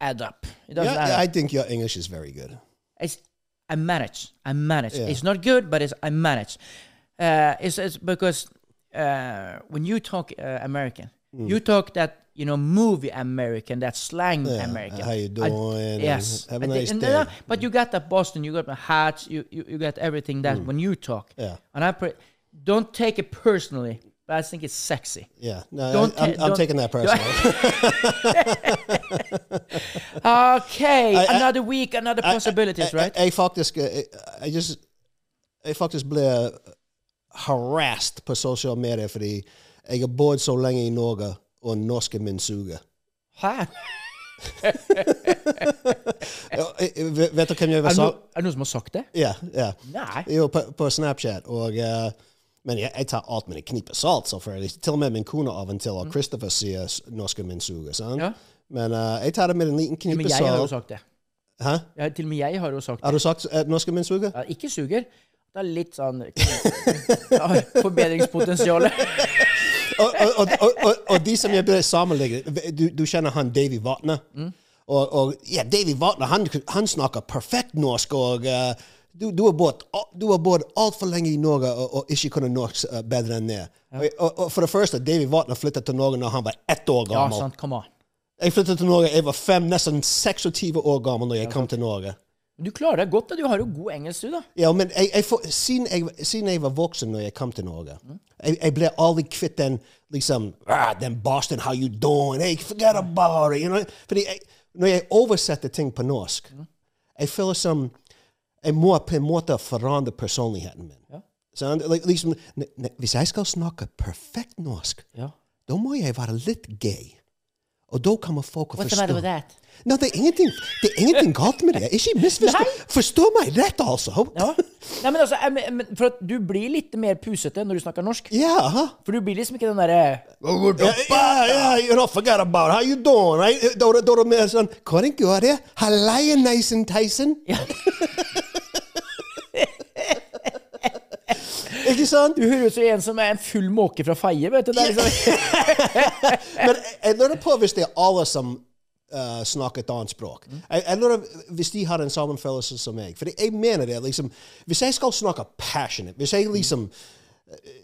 add up. It doesn't Yeah. I think your English is very good. It's, I manage. I manage. Yeah. It's not good, but it's, I manage. Uh, it's, it's because uh, when you talk uh, American, you talk that you know movie American, that slang Mm. Yeah, American. how you doing, and yes. have a I nice and, day. uh, but you got that Boston. You got the hats. You you, you got everything that when you talk. Mm. Yeah. And I pre- don't take it personally, but I think it's sexy. Yeah, no, I, am taking that personally. Okay, I- another week, another possibilities, right? Jeg, faktisk jeg, just, jeg faktisk ble harassed på sosiale medier fordi jeg har bodd så lenge i Norge, og norske min suger. Hæ? Jeg- jeg- Vet du hvem jeg var er det noen som har sagt det? Ja, ja. Nei. Jo, på, på Snapchat. Og, eh, men jeg, jeg tar alt med en knipe salt, selvfølgelig. Til og med min kone av og til, og Christopher sier s- norske min suger. sant? Mm. Ja. Men uh, jeg tar det med en liten knipe salt. Men jeg har jo sagt det. Hæ? Ja, til og med jeg har jo sagt det. Har du sagt uh, norske min suger? Ja, ikke suger. Det er litt sånn ja, Forbedringspotensial. og, og, og, og, de som jeg ble sammenlignet du, du kjenner han Davy Vatne? Og, og ja, Davy Vatne han, han snakker perfekt norsk. og eh, du, du har bodd du har bodd altfor lenge i Norge og, og ikke kunnet norsk uh, bedre enn det. Og, og, og for det første, David Watner flyttet til Norge når han var ett år Ja, gammel. sant. Come on. Jeg flyttet til Norge, jeg var fem, nesten 26 år gammel når jeg kom til Norge. Du klarer deg godt. da. Du har jo god engelsk, du, da. Ja, men jeg, jeg, for, siden, jeg, siden jeg var voksen når jeg kom til Norge, jeg, jeg ble aldri kvitt den liksom ah, den Boston, how you doing? Hey, forget about it. You know? Fordi når jeg oversetter ting på norsk, jeg føler som jeg må på en måte forandre personligheten min. Ja. Like, liksom, ne- ne- hvis jeg skal snakke perfekt norsk, Ja. da må jeg være litt gay. Og da kommer folk å What's the forstå. matter with that? No, det er ingenting, det er ingenting galt med det. Ikke misforstå. Forstå meg rett, altså. Ja. Nei, men altså, jeg For at du blir litt mer pusete når du snakker norsk. Ja. For du blir liksom ikke den derre Ja, yeah, ja, you forget about. How you doing? Da da- da er det mer sånn Hva er det går det? Tyson. Ikke sant? Du høres ut som en som er en full måke fra Feie. vet du. Liksom, Men jeg lurer på hvis det er alle som uh, snakker et annet språk. Jeg, jeg lurer hvis de har en sammenfølelse som meg. For jeg mener det. liksom, Hvis jeg skal snakke passionate, hvis jeg liksom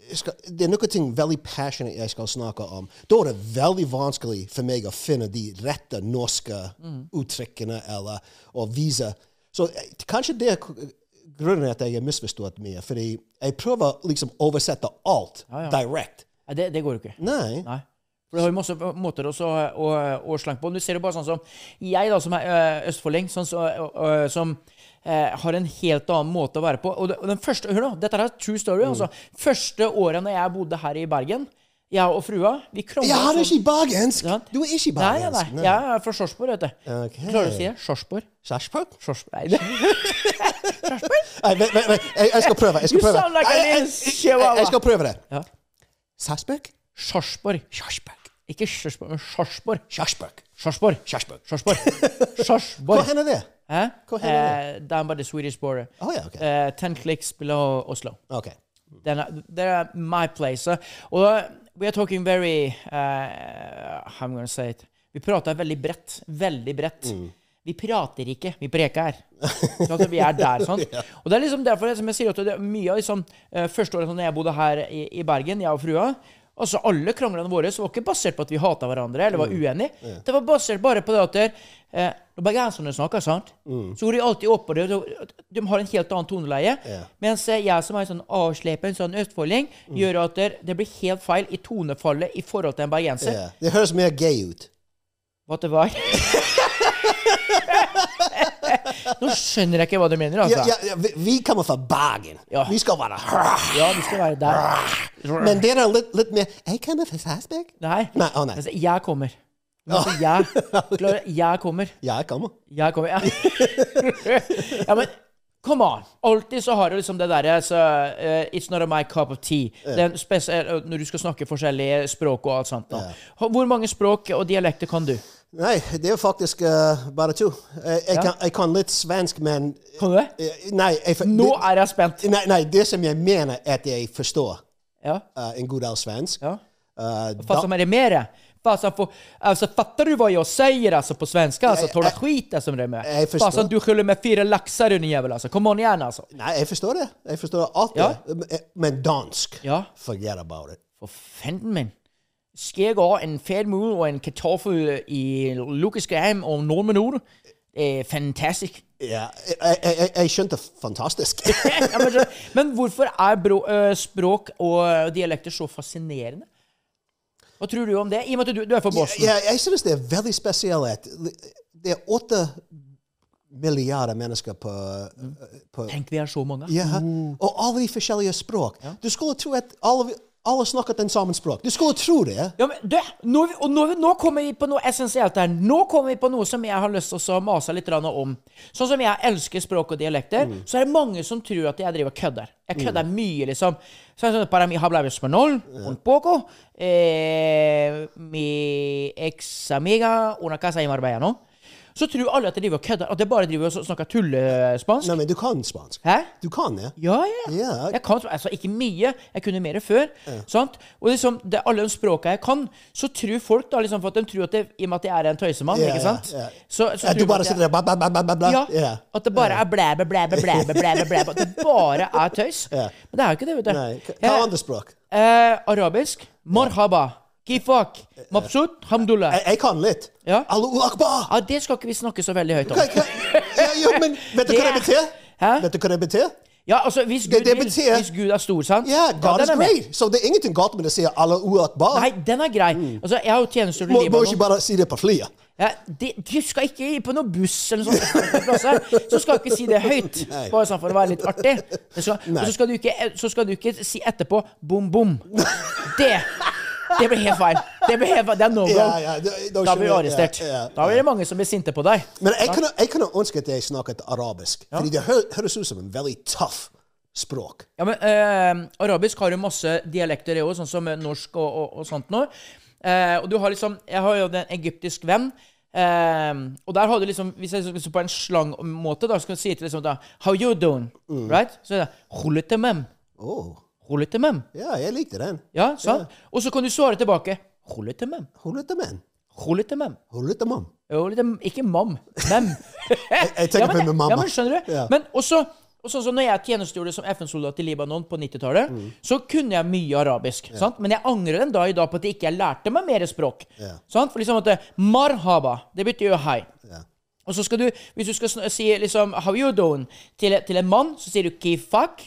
jeg skal, Det er noen ting veldig passionate jeg skal snakke om. Da er det veldig vanskelig for meg å finne de rette norske uttrykkene eller å vise. Så eh, kanskje det er grunnen til at jeg har misforstått mye. Fordi jeg prøver liksom å oversette alt direkte. Nei, det, det går jo ikke. Nei. Nei. For det har jo masse måter også å, å, slanke på. Du ser jo bare sånn som jeg, da, som er øh, østfolding, sånn, så, øh, som øh, har en helt annen måte å være på. Og, den første, hør nå, dette er true story. altså. Første året når jeg bodde her i Bergen, jeg og frua vi krangla Jeg har sånn- ikke bergensk! Sant? Du er ikke Nei, nei, bergensk. nei. Jeg er fra Sjorsborg, vet du. Okay. Klarer du å si det? Sjorsborg. Sarpsborg. Nei, det. Nei, vent. Jeg, jeg skal prøve. Jeg skal prøve. sound like a Jeg- jeg- jeg- Jeg skal prøve det. Ja. Sarpsborg? Sarpsborg. Sarpsborg. Ikke Sarpsborg, men Sarpsborg. Sarpsborg. Sarpsborg. Sarpsborg. Sarpsborg. Hvor hen er det? Hæ? Hvor hen er det? down by the Swedish border. Oh, ja, okay. uh, ten clicks below Oslo. Ok. Det er they're my place. Uh, og uh, we are talking very uh, How am I going say it? Vi prater veldig bredt. Veldig bredt. Mm. Vi prater ikke, vi preker. Sånn at vi er der, sånn. Og det er liksom derfor som jeg sier at det er mye av liksom, eh, første året når jeg bodde her i, i Bergen, jeg og frua, Altså, Alle kranglene våre var ikke basert på at vi hata hverandre eller var Mm. uenige. Det var basert bare på det at der, eh, når bergenserne snakker, sant, Mm. så går de alltid opp på det. De har en helt annen toneleie. Yeah. Mens eh, jeg som er en sånn avslepen sånn østfolding, Mm. gjør at det, det blir helt feil i tonefallet i forhold til en bergenser. Yeah. Det høres mer gay ut. Hva det var? Nå skjønner jeg ikke hva du mener, altså. Ja, ja, vi, vi kommer fra Bergen. Ja. Vi skal være Ja, vi skal være der. Men dere er litt, litt mer Jeg kommer fra Sarpsborg. Nei. Nei, å nei. Altså, jeg kommer. Altså, jeg, Klarer- jeg kommer. Jeg kommer. Jeg kommer, ja. ja, men come on. Alltid så har du liksom det derre så, uh, It's not a my cup of tea. Den spesiell, eh, når du skal snakke forskjellige språk og alt sånt. Yeah. Hvor mange språk og dialekter kan du? Nei, det er faktisk uh, bare to. Jeg, jeg, Ja. kan, jeg kan litt svensk, men Kan du det? eh, Nei, jeg, Nå det, er jeg spent. nei, nei, det som jeg mener, er at jeg forstår Ja. uh, en god del svensk. ja. Uh, Fast som er det mer? Fasen får, alltså, fattar du vad jag säger alltså, på svenska? Alltså, du jag- skiten som det är med? Fasen, du skyller med fyra laxar din jävel alltså. Kom on igen alltså. Nei, jeg forstår det. Jeg forstår alt Ja. det. Men dansk Ja. Forget about it. For fanden, men. Skal en fet mul og en kartoffel i hjem om noen minutter? Eh, fantastisk. Ja, jeg, jeg, jeg, skjønte fantastisk. ja, men, men hvorfor er bro, øh, språk og dialekter så fascinerende? Hva tror du om det? I og med at du, du er fra Boston. ja, jeg synes det er veldig spesielt. Det er åtte milliarder mennesker på, på Tenk, vi er så mange. Ja, og alle de forskjellige språk. Du skulle tro at alle, alle snakket den samme språk. Du skulle tro det. Ja, men du, nå, nå, nå kommer vi på noe essensielt her. Nå kommer vi på noe som jeg har lyst til å mase litt om. Sånn som jeg elsker språk og dialekter, så er det mange som tror at jeg driver og kødder. Jeg kødder mye, liksom. Sånn som para mi habla español un poco. Eh, mi ex amiga una casa i Marbella, no? Så tror alle at jeg driver og kødder. At jeg bare driver og snakker tullespansk. Nei, men du kan spansk. Hæ? Du kan det. Ja, ja. Ja. Jeg kan altså ikke mye. Jeg kunne mer før. Sant? Og liksom, det, alle de språka jeg kan, så tror folk da liksom for at de tror at det, I og med at jeg er en tøysemann, Ja, ikke sant? ja. Så, så At du bare sitter der bla, bla, bla, bla, ja, Ja. At det bare er blæbe, blæbe, blæbe, blæbe, blæbe. At det bare er tøys. Ja. Men det er jo ikke det, vet du. Nei. Hva er andre språk? eh, arabisk. Marhaba. Kifak. Mabsut. Hamdullah. Jeg, jeg kan litt. Ja. Allahu akbar! Ja, det skal ikke vi snakke så veldig høyt om. Ja, ja, men vet du hva det betyr? Hæ? Vet du hva det betyr? Ja, altså, hvis Gud, det det betyr- hvis Gud er stor, sant? Ja, God ja, is great. Så det er ingenting galt med å si Allahu akbar. Nei, den er grei. Altså, jeg har jo tjenestegjort i Må, må ikke bare si det på flyet. Ja, de, du skal ikke på noen buss eller noe sånt, så skal du ikke si det høyt. Nei. Bare sånn for å være litt artig. Skal, og så skal, du ikke, så skal du ikke si etterpå 'bom, bom'. Det det blir helt feil. Det, blir helt feil. det er no go. Yeah, yeah. da- blir du arrestert. Yeah, ja, Da blir det mange som blir sinte på deg. Men jeg kunne, jeg kunne ønske at jeg snakket arabisk. Fordi det hø høres ut som en veldig tøff språk. Ja, men eh, Arabisk har jo masse dialekter, det òg, sånn som norsk og, og, og sånt noe. Eh, og du har liksom Jeg har jo en egyptisk venn. eh, og der har du liksom Hvis jeg jeg på en slangmåte da skal du si til liksom da How you doing? Right? Så er det Khulutemem. Oh. Khulutemem. Ja, jeg likte den. Ja, sant? Og så kan du svare tilbake Khulutemem. Hullete menn. Khulutemem. Hullete mam. Jo, litt, ikke mam. Mem. jeg tenker men, på med mamma. Ja, men skjønner du? Ja. Men også og sånn som når jeg tjenestegjorde som FN-soldat i Libanon på 90-tallet, Mm. så kunne jeg mye arabisk. sant? Men jeg angrer den dag i dag på at jeg ikke lærte meg mer språk. Ja. Sant? For liksom at Marhaba, det betyr jo hei. Ja. Og så skal du, hvis du skal si liksom How you doing til, til en mann, så sier du kifak.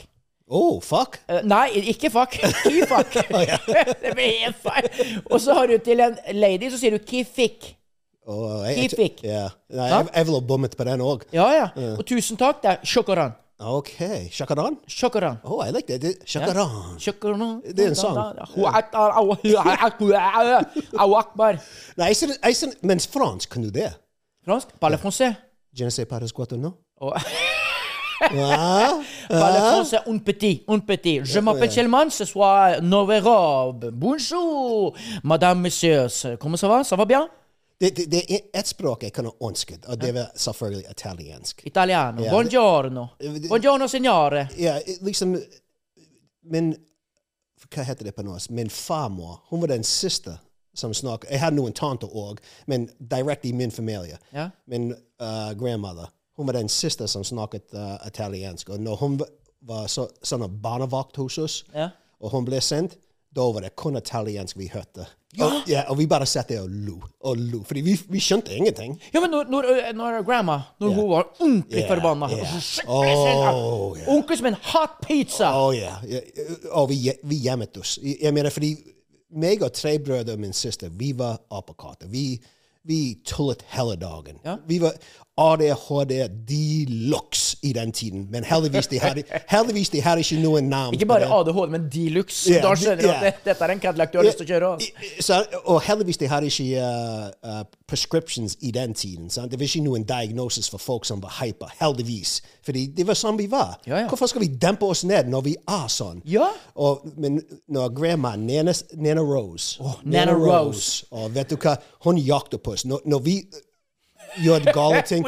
Oh, fuck. Uh, nei, ikke fuck. Kifak. det blir helt feil. Og så har du til en lady, så sier du kifik. Oh, jeg, jeg, Kifik. ja. Nei, jeg, jeg ville bommet på den òg. Ja, ja. Og tusen takk, det er sjokkaran. OK. Shakaran? Shakaran. Oh, jeg like det. Shakaran. Shukran. Det er en sang. Akbar. Nei, jeg mens fransk kan du det. Fransk? Parle français. Je ne sais pas quoi tu Og- Ja. Français un petit, un petit. Je m'appelle Chelman, ce soir robe.» Bonjour, madame, messieurs. Comment ça va? Ça va bien? Det, det, det er ett språk jeg kunne ønsket, og det var selvfølgelig italiensk. Italiano. Ja, Buongiorno. Buongiorno, signore. Ja, liksom Min Hva heter det på norsk? Min farmor hun var den siste som snakket Jeg hadde noen tanter òg, men direkte i min familie. Ja. Min uh, grandmother hun var den siste som snakket uh, italiensk. Og når hun var så, sånn barnevakt hos oss, Ja. og hun ble sendt, da var det kun italiensk vi hørte. Og, ja, og vi bare satt der og lo og lo, fordi vi, vi skjønte ingenting. Ja, men når, når, når grandma Når hun var ordentlig yeah. forbanna ja. så- Åh, ja. Onkel som en hot pizza! Oh, ja. ja. Og vi, vi gjemmet oss. Jeg mener, fordi meg og tre brødre og min søster, vi var apekatter. Vi, vi tullet hele dagen. Ja. Vi var ADHD de luxe i den tiden. Men heldigvis de hadde, heldigvis de hadde ikke noen navn. Ikke bare. ADHD, men de luxe. Yeah, da skjønner du yeah. at det, dette er en Cadillac du har lyst til å kjøre. også. Så, og heldigvis de hadde ikke uh, uh, prescriptions i den tiden. Sant? Det var ikke noen diagnosis for folk som var hyper. Heldigvis. Fordi det var sånn vi var. Ja, ja. Hvorfor skal vi dempe oss ned når vi er sånn? Ja. Og, men når grandma Nana, Nana Rose Nana Rose. Og vet du hva? Hun jakter på oss. Når, når vi gjør gale ting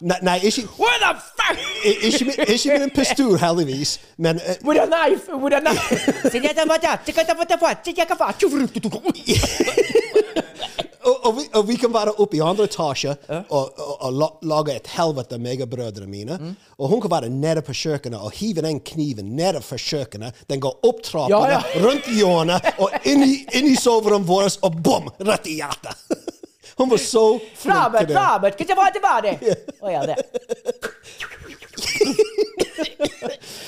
Nei, nei ikke, What the fuck? i- ikke, med, ikke med en pistol, heldigvis. Men eh, With a knife! With a knife! og, og, vi, og vi kan være oppe i andre etasje og, og, og lage et helvete, meg og brødrene mine. Mm. Og hun kan være nede på kjøkkenet og hive den kniven nede fra kjøkkenet. Den går opp trappene, Ja, ja. rundt hjørnet og inn i, inn i soverommet vårt, og bom! Rett i hjertet. Hun var så flink Robert, til det. Robert, hva var det var det? Å ja, det.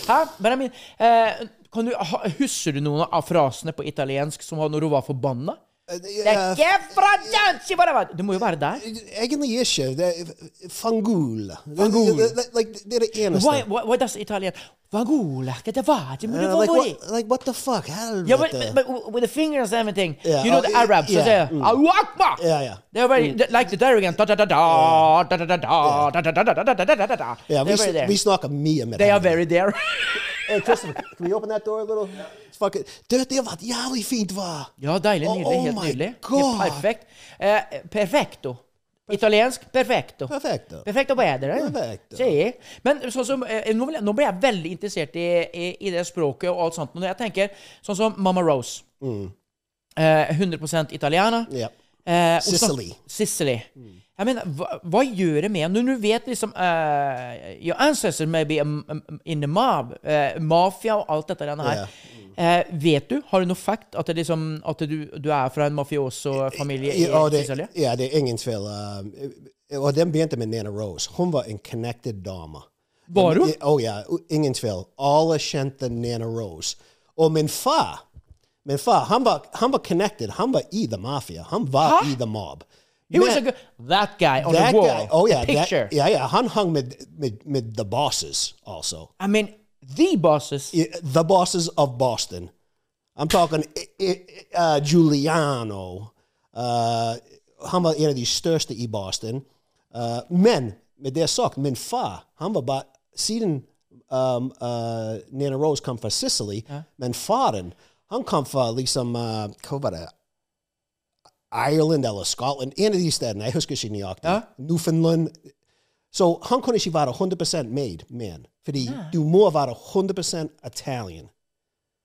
Hæ? Mener, eh, kan du, ha, husker du noen av frasene på italiensk som var når hun var forbanna? Eh, Det er ikke fra dansk, bare hva- Det må jo være der. Egentlig ikke. Det er fangul. Fangul. Det, det, like, det er det eneste. Why, why, why does Italian Vagula, hva det var det? Det Uh, var like, what, like, what the fuck? Helvete. Yeah, but, but, but with the fingers and everything. Yeah, You know uh, the Arabs, yeah, so they mm. Allahu Akbar. Yeah, yeah. They're very they- like the Darigans. Da da da da da da da da da da da da da da da da da da. Ja, vi, They're very there. vi snakker mye med They are henne. very there. Hey, Christopher, can we open that door a little? Fuck it. Det, det var jævlig fint, hva? Ja, deilig, Oh, nydelig, oh helt my nydelig. Perfekt. Eh, perfecto. Italiensk perfecto. Perfekto. Perfecto bedre. Perfecto. Si. Men sånn som, eh, nå, vil nå ble jeg veldig interessert i, i, i det språket og alt sånt. Når jeg tenker sånn som Mama Rose. Eh, 100% italiana. Ja. Eh, Sicily. Sicily. Mm. Jeg mener, hva, hva gjør det med Når du vet liksom uh, Your ancestors may be um, um, in the mob. Uh, mafia og alt dette her. Eh, vet du, har du noe fact at, liksom, at du, du er fra en mafioso-familie i Ja, det, Sicily? ja, det er ingen tvil. Um, og den begynte med Nana Rose. Hun var en connected dame. Var hun? Å ja, ingen tvil. Alle kjente Nana Rose. Og min far, min far han, var, han var connected. Han var i the mafia. Han var Hæ? i the mob. He was a Men- good, that guy on that the wall. guy, oh yeah, the picture. That, ja, ja, han hung med, med, med the bosses also. I mean, the bosses. The bosses of Boston. I'm talking uh, Giuliano. Uh, han en av de største i Boston. Uh, men med det sagt, min far han var bare Siden um, uh, Nana Rose kom fra Sicily, men faren han kom fra liksom uh, Hva var det? Ireland eller Scotland. En av de stedene. Jeg husker ikke nøyaktig. Ja. Newfoundland. Så han kunne ikke være 100 made man. Fordi du må være 100 Italian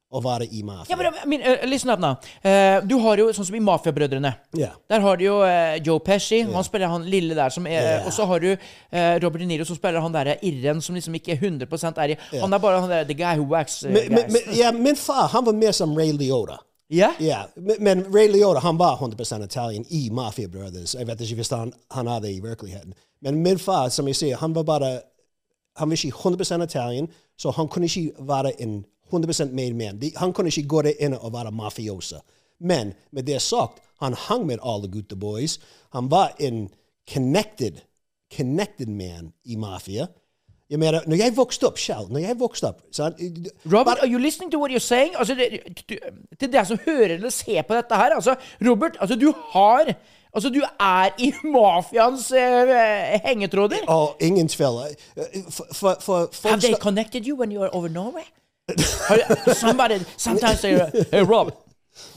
å være i mafia. Ja, men, men uh, listen up now. Uh, du har jo sånn som i Mafiabrødrene. Yeah. Der har du jo uh, Joe Pesci. Han spiller han lille der som er yeah. Og så har du eh, Robert De Niro som spiller han derre irren som liksom ikke er 100 er i Han er bare han der The guy who wax uh, Men, men, ja, min far han var mer som Ray Liotta. Ja? Ja, men, Ray Liotta han var 100 Italian i Mafia Brothers. Jeg vet ikke hvis han, han det i virkeligheten. Men min far, som jeg sier, han var bare Han var ikke 100% Italian, så han kunne ikke være en 100% made man. De, han kunne ikke gå der inne og være mafiosa. Men med det sagt, han hang med alle gutta boys. Han var en connected, connected man i mafia. Jeg mener, når jeg vokste opp selv, når jeg vokste opp så, Robert, are you listening to what you're saying? Altså, det, til deg som hører eller ser på dette her altså, Robert, altså, du har Altså, du er i mafiaens uh, hengetråder. Oh, ingen tvil. Eh, For, for, Have they connected you when you are over Norway? Somebody sometimes they, "Hey Rob,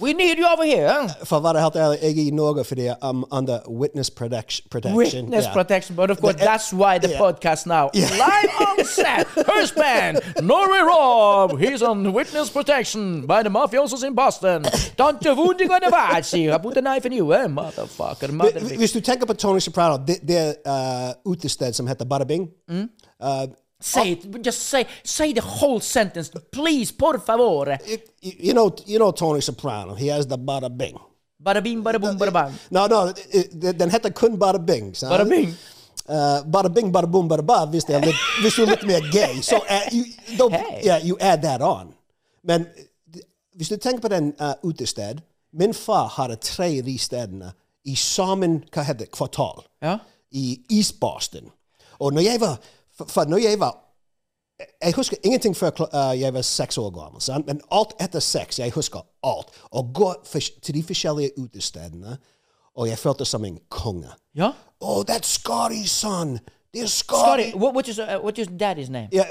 we need you over here." For å være helt ærlig, jeg er i Norge fordi I'm under witness protection. Witness Yeah. protection, but of course that's why the Yeah. podcast now live on set. First man, Norway Rob, he's on witness protection by the mafiosos in Boston. Don't you gonna? I put a knife in you, eh, motherfucker, motherfucker. Hvis du tenker på Tony Soprano, det, det er uh, utested som heter Bada Bing. Mm. Uh, Say it. Just say say the whole sentence. Please, por favore. It- you, know, you know Tony Soprano. He has the bada bing. Bada bing, bada boom, bada bang. No, no, den heter kun Bada Bing. sant? Bada bing. Uh, bada bing, bada boom, bada ba, hvis, det hvis du er litt mer gay. So, uh, you, Hey. yeah, you add that on. Men hvis du tenker på den uh, utested Min far hadde tre av de stedene i sammen hva heter det, kvartal Ja. i East Boston. Og når jeg var, for, når jeg var jeg husker ingenting før uh, jeg var seks år gammel, sant? men alt etter seks, jeg husker alt. Å gå til de forskjellige utestedene, og jeg følte som en konge. Ja. Oh, that's Scotty's son. Er Scotty. Scotty, what, what is uh, what is daddy's name? Uh,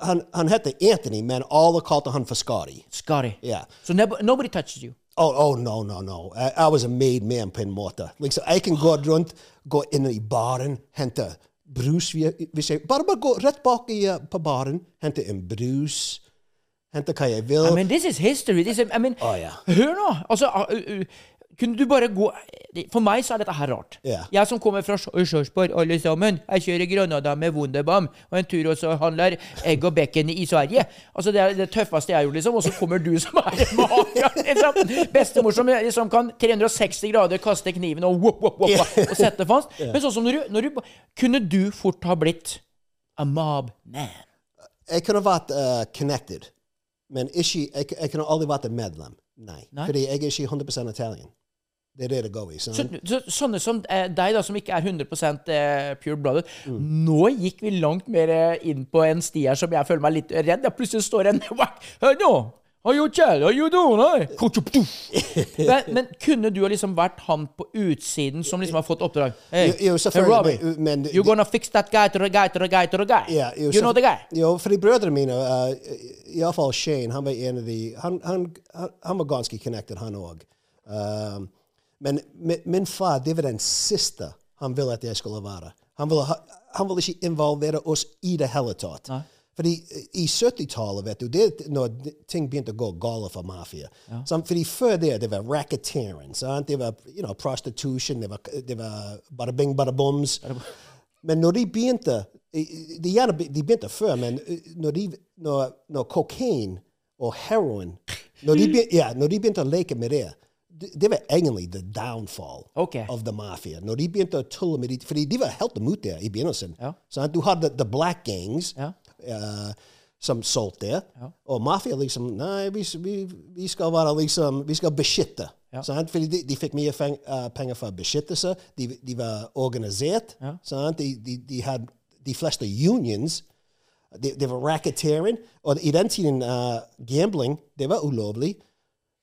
han, han heter Anthony, men alle kalte han for Scotty. Scotty. Ja. So nobody touches you. Oh, oh no, no, no. I, I was a made man på en måte. Liksom, jeg kan gå rundt, gå inn i baren, hente brus. vi- Hvis jeg, bare, bare gå rett bak i, uh, på baren, hente en brus, hente hva jeg vil. I mean, this is history. This is, I mean, oh, yeah. hør nå. Altså, uh, uh, kunne du bare gå For meg så er dette her rart. Yeah. Jeg som kommer fra Sjorsborg, alle sammen. Jeg kjører Granada med Wunderbaum, og en tur også handler egg og bacon i Sverige. Altså, Det er det tøffeste jeg har gjort, liksom. Og så kommer du som er en. Liksom. Bestemor som liksom kan 360 grader kaste kniven og wop, wop, wop, og sette fast. Men sånn som når du, når du Kunne du fort ha blitt a mob man? Jeg kunne vært uh, connected, men ikke, jeg, jeg kunne aldri vært et medlem. Nei. Nei. Fordi jeg er ikke 100% Italian. Det er det det går i. Så, så, sånne som eh, deg, da, som ikke er 100 eh, pure blooded Mm. Nå gikk vi langt mer eh, inn på en sti her som jeg føler meg litt redd. Jeg plutselig står en Hør nå! Are you tell? Are you doing? Men, men kunne du ha liksom vært han på utsiden som liksom har fått oppdrag? Hey, Jo, jo, hey Robbie, men- men- you're gonna fix that guy to the guy to the guy to the guy. Yeah, jo, you know the guy? Jo, fordi brødrene mine, uh, iallfall Shane, han var en av de Han, han, han, han var ganske connected, han òg. Um, men min, min far, det var den siste han ville at jeg skulle være. Han ville, han ville ikke involvere oss i det hele tatt. Fordi i 70-tallet, vet du, det er når ting begynte å gå galt for mafia. Så, fordi før det, det var racketeering. sant? Det var you know, prostitution, det var, det var bada bing, bada bums. Men når de begynte De, gjerne, de begynte før, men eh, når, de, når, når kokain og heroin når de, begynte, ja, når de begynte å leke med det det, var egentlig the downfall okay. of the mafia. Når de begynte å tulle med de, fordi de var helt imot det i begynnelsen. Ja. Sant? Du hadde the black gangs Ja. uh, som solgte det. Og mafia liksom Nei, vi, vi, vi skal være liksom Vi skal beskytte. Sant? Fordi de, de fikk mye feng, uh, penger for beskyttelse. De, de var organisert. De, de, de hadde de fleste unions. Det de var racketeering. Og i den tiden uh, gambling det var ulovlig.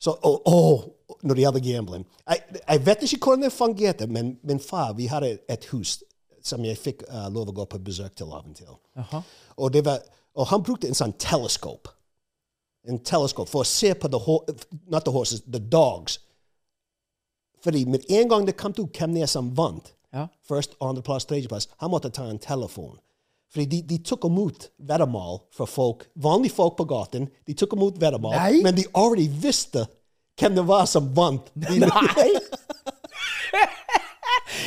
Så, og, og, når det gjelder gambling jeg, jeg vet ikke hvordan det fungerte, men min far vi hadde et hus som jeg fikk uh, lov å gå på besøk til av og til. Og, var, og han brukte en sånn teleskop. En teleskop for å se på the, not the horses, the dogs. Fordi med en gang det kom ut hvem det er som vant, Ja. først, andreplass, tredjeplass, han måtte ta en telefon. Fordi de, de tok imot veddemål fra folk, vanlige folk på gaten. De tok imot veddemål, men de already visste hvem det var som vant. De, Nei!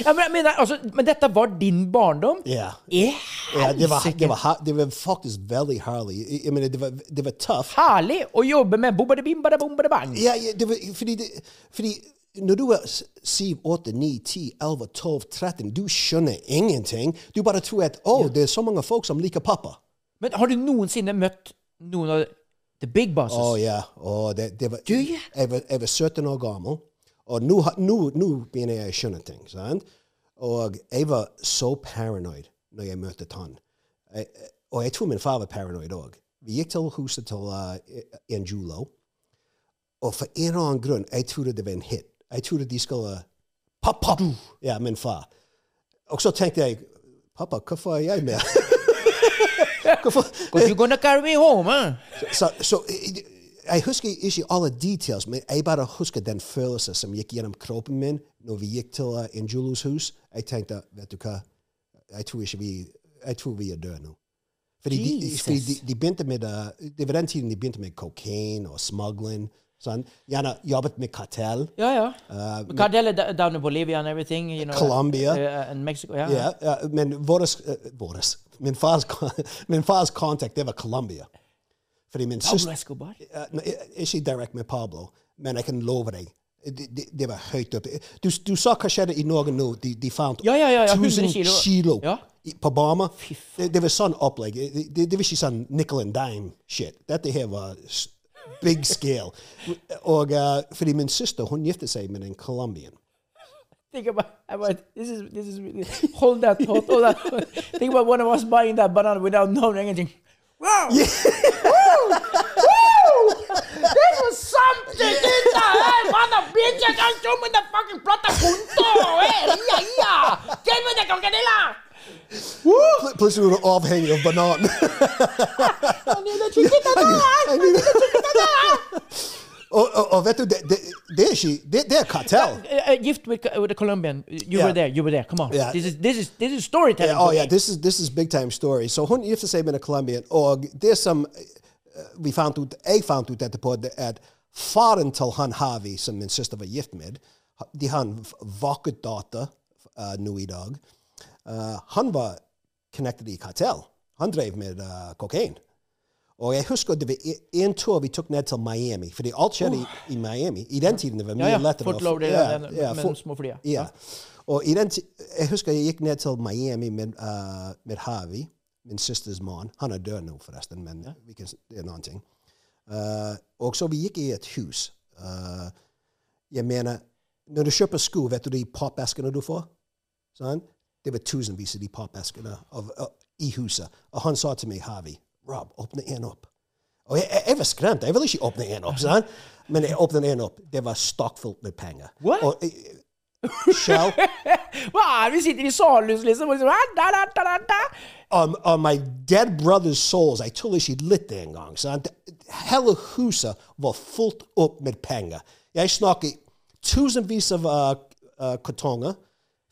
ja, men, men, altså, men dette var din barndom? Ja. Yeah, Ja, det, var, det, var, det var faktisk veldig herlig. Jeg, mener, det var, det var tøft. Herlig å jobbe med bombadebim-badabom-badabang. Ja, ja det var, fordi, det, fordi når du er 7, 8, 9, 10, 11, 12, 13, du skjønner ingenting. Du bare tror at å, det er så mange folk som liker pappa. Men har du noensinne møtt noen av the big bosses? Å ja. Oh, det, det var, Du, ja. jeg, var, jeg var 17 år gammel, og nå, nå, nå begynner jeg å skjønne ting. Sant? Og jeg var så paranoid når jeg møtte han. Jeg, og jeg tror min far var paranoid òg. Vi gikk til huset til uh, Angulo, og for en eller annen grunn jeg trodde det var en hit. Jeg trodde de skulle Pappa! Ja, min far. Og så tenkte jeg Pappa, hvorfor er jeg med? hvorfor, you're gonna carry me home, huh? så, så jeg, husker ikke alle details, men jeg bare husker den følelsen som gikk gjennom kroppen min når vi gikk til uh, Injulus hus. Jeg tenkte, vet du hva, jeg tror vi, jeg tror vi er døde nå. Fordi de, fordi de, de begynte med, uh, det var den tiden de begynte med kokain og smugling. Sånn. Gjerne jobbet med kartell. Ja, ja. Kartell er down in Bolivia and everything. You know, Colombia. uh, and Mexico. Ja. Ja, men våres, eh, våres, min, fars, min fars kontakt, det var Colombia. Fordi min Pablo Escobar. Eh, Ikke direkte med Pablo, men jeg kan love deg. Det, de, de var høyt oppe. Du, du sa hva skjedde i Norge nå? De, de fant Ja, ja, ja, ja, 1000 100 kilo. kilo i- på Bama. Det, de var sånn opplegg. Det, var ikke sånn nickel and dime shit. Dette her var big scale. Og eh, fordi min søster hun giftet seg med en colombian. Think about, about this is this is really, hold that thought. Hold that. thought. Think about one of us buying that banana without knowing anything. Wow! Woo! Woo! This was something! This hey, mother bitches! I'm show me the fucking plata junto! Hey, ia, ia! Give me the coquetilla! Pl- Plutselig var du avhengig av banan. Oh, need a chiquita Jeg mener- og, og, og vet du, det, det, det er ikke Det, det er kartell. Uh, uh, gift with, with a Colombian. You Yeah. were there. You were there. Come on. Yeah. This is this is this is storytelling. Oh yeah, me. this is this is big time story. Så hun gifter seg med en colombian, og det som eh, vi fant ut, jeg fant ut etterpå, det er at faren til han Havi, som min søster var gift med, de har en vakker datter uh, nå i dag. Uh, han var connected i kartell. Han drev med uh, kokain. Og jeg husker det var e- en tur vi tok ned til Miami, fordi alt skjedde i, i Miami. I den tiden det var mye Ja, ja. lettere. Fort Lauderdale, ja, den- ja, med små flyene. Ja. Og i den jeg husker jeg gikk ned til Miami med, uh, med Harvey, min søsters mann. Han er død nå, forresten, men vi kan, det er en annen ting. Uh, og så vi gikk i et hus. Uh, jeg mener, når du kjøper sko, vet du de pappeskene du får? Sånn? Det var tusenvis av de pappeskene av, av, i huset. Og han sa til meg, Havi, Rob, åpne en opp. Og jeg, jeg, var skremt. Jeg ville ikke åpne en opp. Sånn? Men jeg åpnet en opp. Det var stakkfullt med penger. What? Og, eh, Shell, Hva er det? Vi sitter i salhus, liksom, og liksom ah, da, da, da, da, da. um, on my dead brother's souls, jeg tuller ikke litt engang. sant? Hele huset var fullt opp med penger. Jeg snakker tusenvis av uh, uh, kartonger,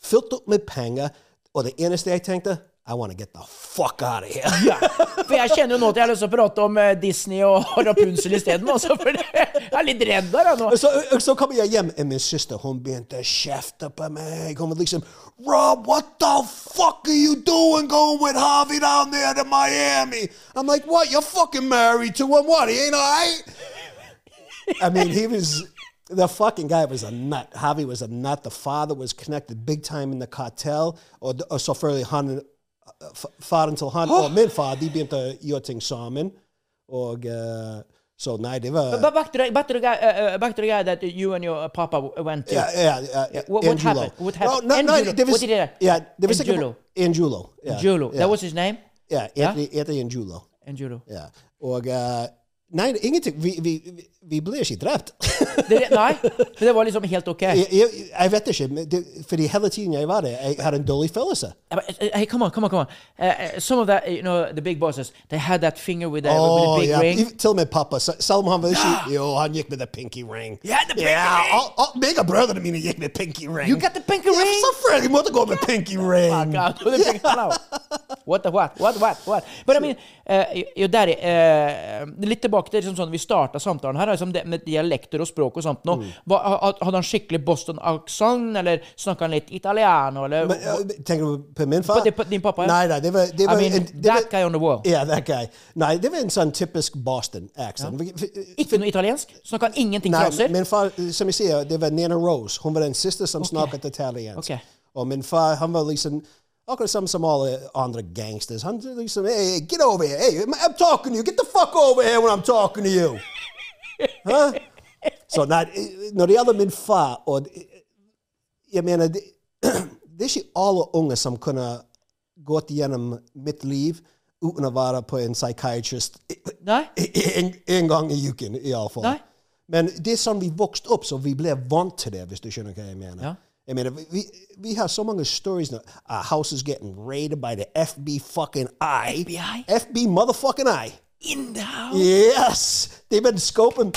fylt opp med penger, og det eneste jeg tenkte I want to get the fuck out of here. Ja, for jeg kjenner jo nå at jeg har lyst til å prate om eh, Disney og Rapunzel isteden. Altså, for jeg er litt redd der jeg, nå. Så, så kommer jeg hjem, og min søster hun begynte å kjefte på meg. Hun liksom Rob, what the fuck are you doing going with Harvey down there to Miami? I'm like, what? You're fucking married to him. What? He ain't all right? I mean, he was. The fucking guy was a nut. Javi was a nut. The father was connected big time in the cartel. Og, og selvfølgelig han f- Faren til han og min far de begynte å gjøre ting sammen. Og Så nei, det var But back to the, back to the guy, uh, uh, back to the guy that you and your papa went to. Ja, ja, ja, Yeah, what- what happened? What happened? No, no, no, Angulo. det var, What did he do? Ja, det var sikkert Angulo. Angulo. Ja, Julo. Ja, That was his name? Yeah, Anthony, Anthony Angulo. Angulo. Ja. Og eh, Nei, ingenting. Vi, vi, vi- ble ikke drept. Det, nei, men det var liksom helt ok. jeg, jeg, jeg vet ikke, det, fordi hele tiden jeg var der, jeg hadde en dårlig følelse. Uh, Hey, come on, come on, come on. Uh, some of that, you know, the big bosses, they had that finger with the, with the big yeah. ring. Til og med pappa. se- Selv om han var ikke Jo, han gikk med the pinky ring. Yeah, the pinky ring. all- all- Meg og brødrene mine gikk med pinky ring. You got the pinky yeah, ring? Selvfølgelig måtte gå med pinky ring. Oh, God, the. What the what? What what what? But I mean, uh, jo, Daddy, uh, litt tilbake til liksom sånn vi starta samtalen her, liksom det med dialekter og språk og sånt nå. Mm. Hadde han skikkelig Boston-aksent, eller snakka han litt italiano, eller Men, uh, tenker du på min far? På din- pappa, ja. Nei, nei, det var, det var I mean, en, det that var, guy on the wall. Yeah, that guy. Nei, det var en sånn typisk Boston accent. Vi- vi- Ikke noe italiensk? Snakka han ingenting Nei, fraser? min far, som jeg sier, det var Nana Rose. Hun var den siste som snakket italiensk. Okay. Og min far, han var liksom akkurat samme som alle andre gangsters. Han liksom, hey, get over here. Hey, I'm talking to you. Get the fuck over here when I'm talking to you. huh? Så nei, når det gjelder min far og Jeg mener, det, det er ikke alle unge som kunne gått gjennom mitt liv uten å være på en psychiatrist Nei? en, en gang i uken, iallfall. Men det er sånn vi vokste opp, så vi ble vant til det, hvis du skjønner hva jeg mener. Ja. Jeg mean, vi, vi har så mange stories now. Our house is getting raided by the FB fucking I. FBI? FB motherfucking I. In the house? Yes! They've been scoping.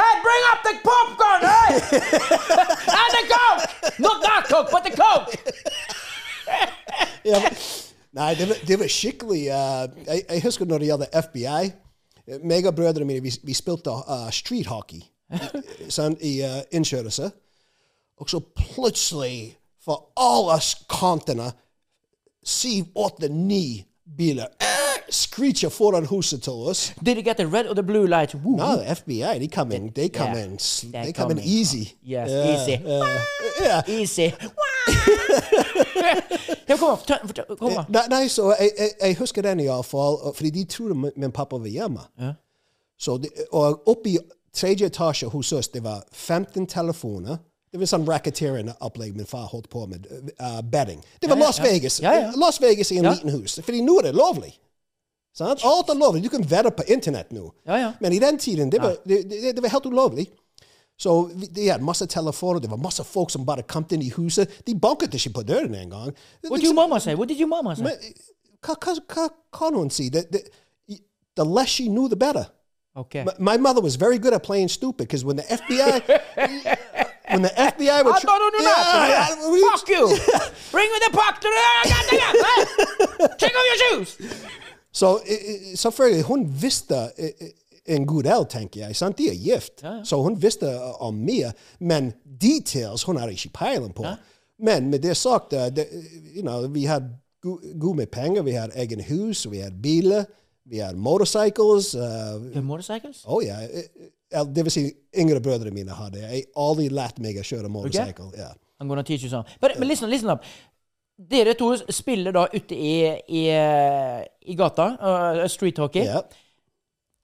Hey, bring up the popcorn, hey! and the coke! Not that coke, but the coke! Men- Nei, det var, det var skikkelig uh, jeg, jeg husker når det FBI. Meg og brødrene mine vi, vi spilte uh, street hockey sånn, i uh, innkjørelse. Og så plutselig, for alle kantene, syv, åtte, ni biler eh, screecher foran huset til oss. Did you get the red or the blue light? Woo, No, the FBI, they come in, they come Yeah, in, they they come in easy. Yes, Yeah, easy. yeah, yeah. Easy. ja, kom fortell- kom. Nei, nei, så jeg, jeg, jeg husker den iallfall, fordi de trodde min, pappa var hjemme. Så de, og oppe i tredje etasje hos oss, det var 15 telefoner. Det var sånn racketeering-opplegg min far holdt på med. Uh, betting. Det var Ja, ja, Las. Vegas. Ja. Las Vegas i en liten hus. Fordi nå er det lovlig. Sant? Alt er lovlig. Du kan vedde på internett nå. Men i den tiden, det var, det, det, det var helt ulovlig. Så de hadde masse telefoner, det var masse folk som bare kom inn i huset. De banket ikke på døren engang. What did your mama say? What did your mama say? Men hva, hva, hva kan hun si? The, the, the less she knew, the better. Okay. My, my mother was very good at playing stupid because when the FBI, when the FBI would, I thought on your yeah, yeah. Fuck you! Bring me the puck. Take off your shoes! Så selvfølgelig, hun visste en god del, tenker jeg. Sant? De er gift, så hun visste eh, om mye. Men details hun hadde ikke peiling på. Men med det sagt, det, you know, vi hadde go- god med penger. Vi hadde egen hus, vi hadde biler, vi har motorcycles. Uh, motorcycles? oh ja. eh, eh, Det vil si, yngre brødre mine har det. Jeg har aldri lært meg å kjøre motorcycle. Ja. I'm gonna teach you some. But, but listen, listen up. Dere to spiller da ute i, i, i gata, uh, street hockey. Yeah.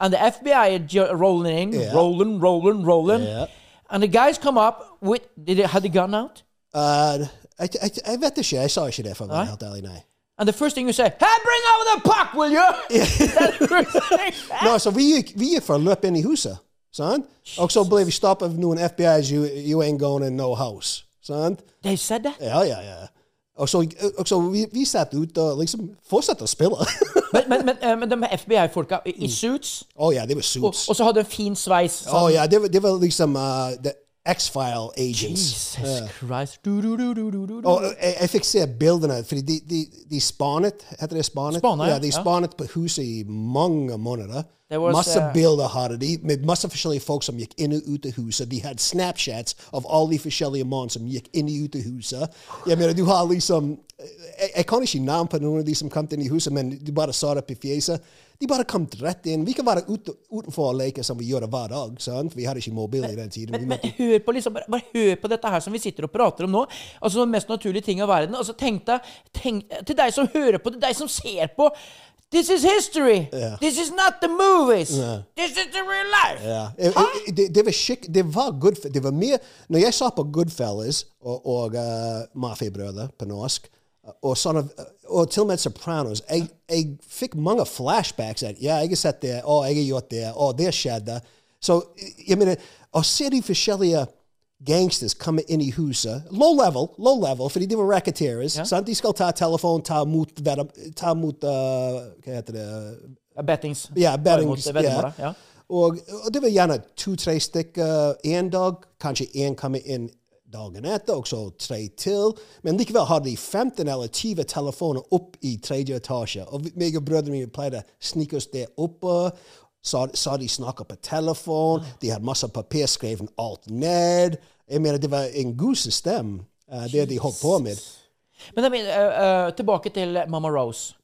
And the FBI are rolling in, Yeah. rolling, rolling, rolling. Yeah. And the guys come up with, did they, had the gun out? Uh, jeg, jeg, jeg vet ikke. Jeg sa ikke det, for å være helt ærlig. Nei. And the first thing you say, hey, bring over the puck, will you? The. No, så vi gikk, vi gikk for å løpe inn i huset. Sant? Og så ble vi stoppet av noen FBI's you, you ain't going in no house. Sant? They said that? Ja, ja, ja. Og så, og så vi, vi satt ute og liksom fortsatte å spille. Men, men, men, eh, men de FBI-folka i i suits, Å ja, det var suits. og så hadde de fin sveis. Å Sånn. ja, det var, det var liksom uh, the X-File agents. Jesus Christ. Du, du, du. Og jeg, jeg fikk se bildene, for de, de, de spanet, heter det spanet? Spanet, ja. De ja. på huset i mange måneder. Masse eh, bilder hadde de, med masse forskjellige folk som gikk inn og ut av huset. De hadde snapshots av alle de forskjellige mann som gikk inn og ut av huset. Jeg mener, du har liksom jeg, jeg kan ikke navn på noen av de som kom inn i huset, men du bare sa det på fjeset. De bare kom rett inn. Vi kan være ute, utenfor og leke som vi gjør hver dag. sant? Vi hadde ikke mobil i den tiden. Men, men, men hør på liksom, bare, bare hør på dette her som vi sitter og prater om nå. Altså Den mest naturlige ting av verden. Altså Tenk deg tenk, Til deg som hører på, til deg som ser på. This is history. This is not the movies. This is the real life. Ja. Det, det var skikk... Det var good... Det var mer... Når jeg så på Goodfellas og, og uh, Mafiabrødre på norsk, uh, og, sånne, og uh, til og med Sopranos, jeg, jeg fikk mange flashbacks. At, ja, jeg har sett det, å, jeg har gjort det, å, det skjedde. Så jeg mener, å se de forskjellige gangsters komme inn i huset, low level, low level, fordi de var racketeers, sant? De skal ta telefon, ta mot, ta mot uh, hva heter det, Ja, Bettings. ja, betting. Ja. Og, og det var gjerne to-tre stykker én dag. Kanskje én kommer inn dagen etter, og så tre til. Men likevel hadde de 15 eller 20 telefoner opp i tredje etasje. Og meg og brødrene mine pleide å snike oss der oppe. Sa, sa de snakka på telefon. De hadde masse papir, skrevet alt ned. Jeg mener, det var en god system, uh, det de holdt på med. Men mener, eh, eh, tilbake til Mamma Rose.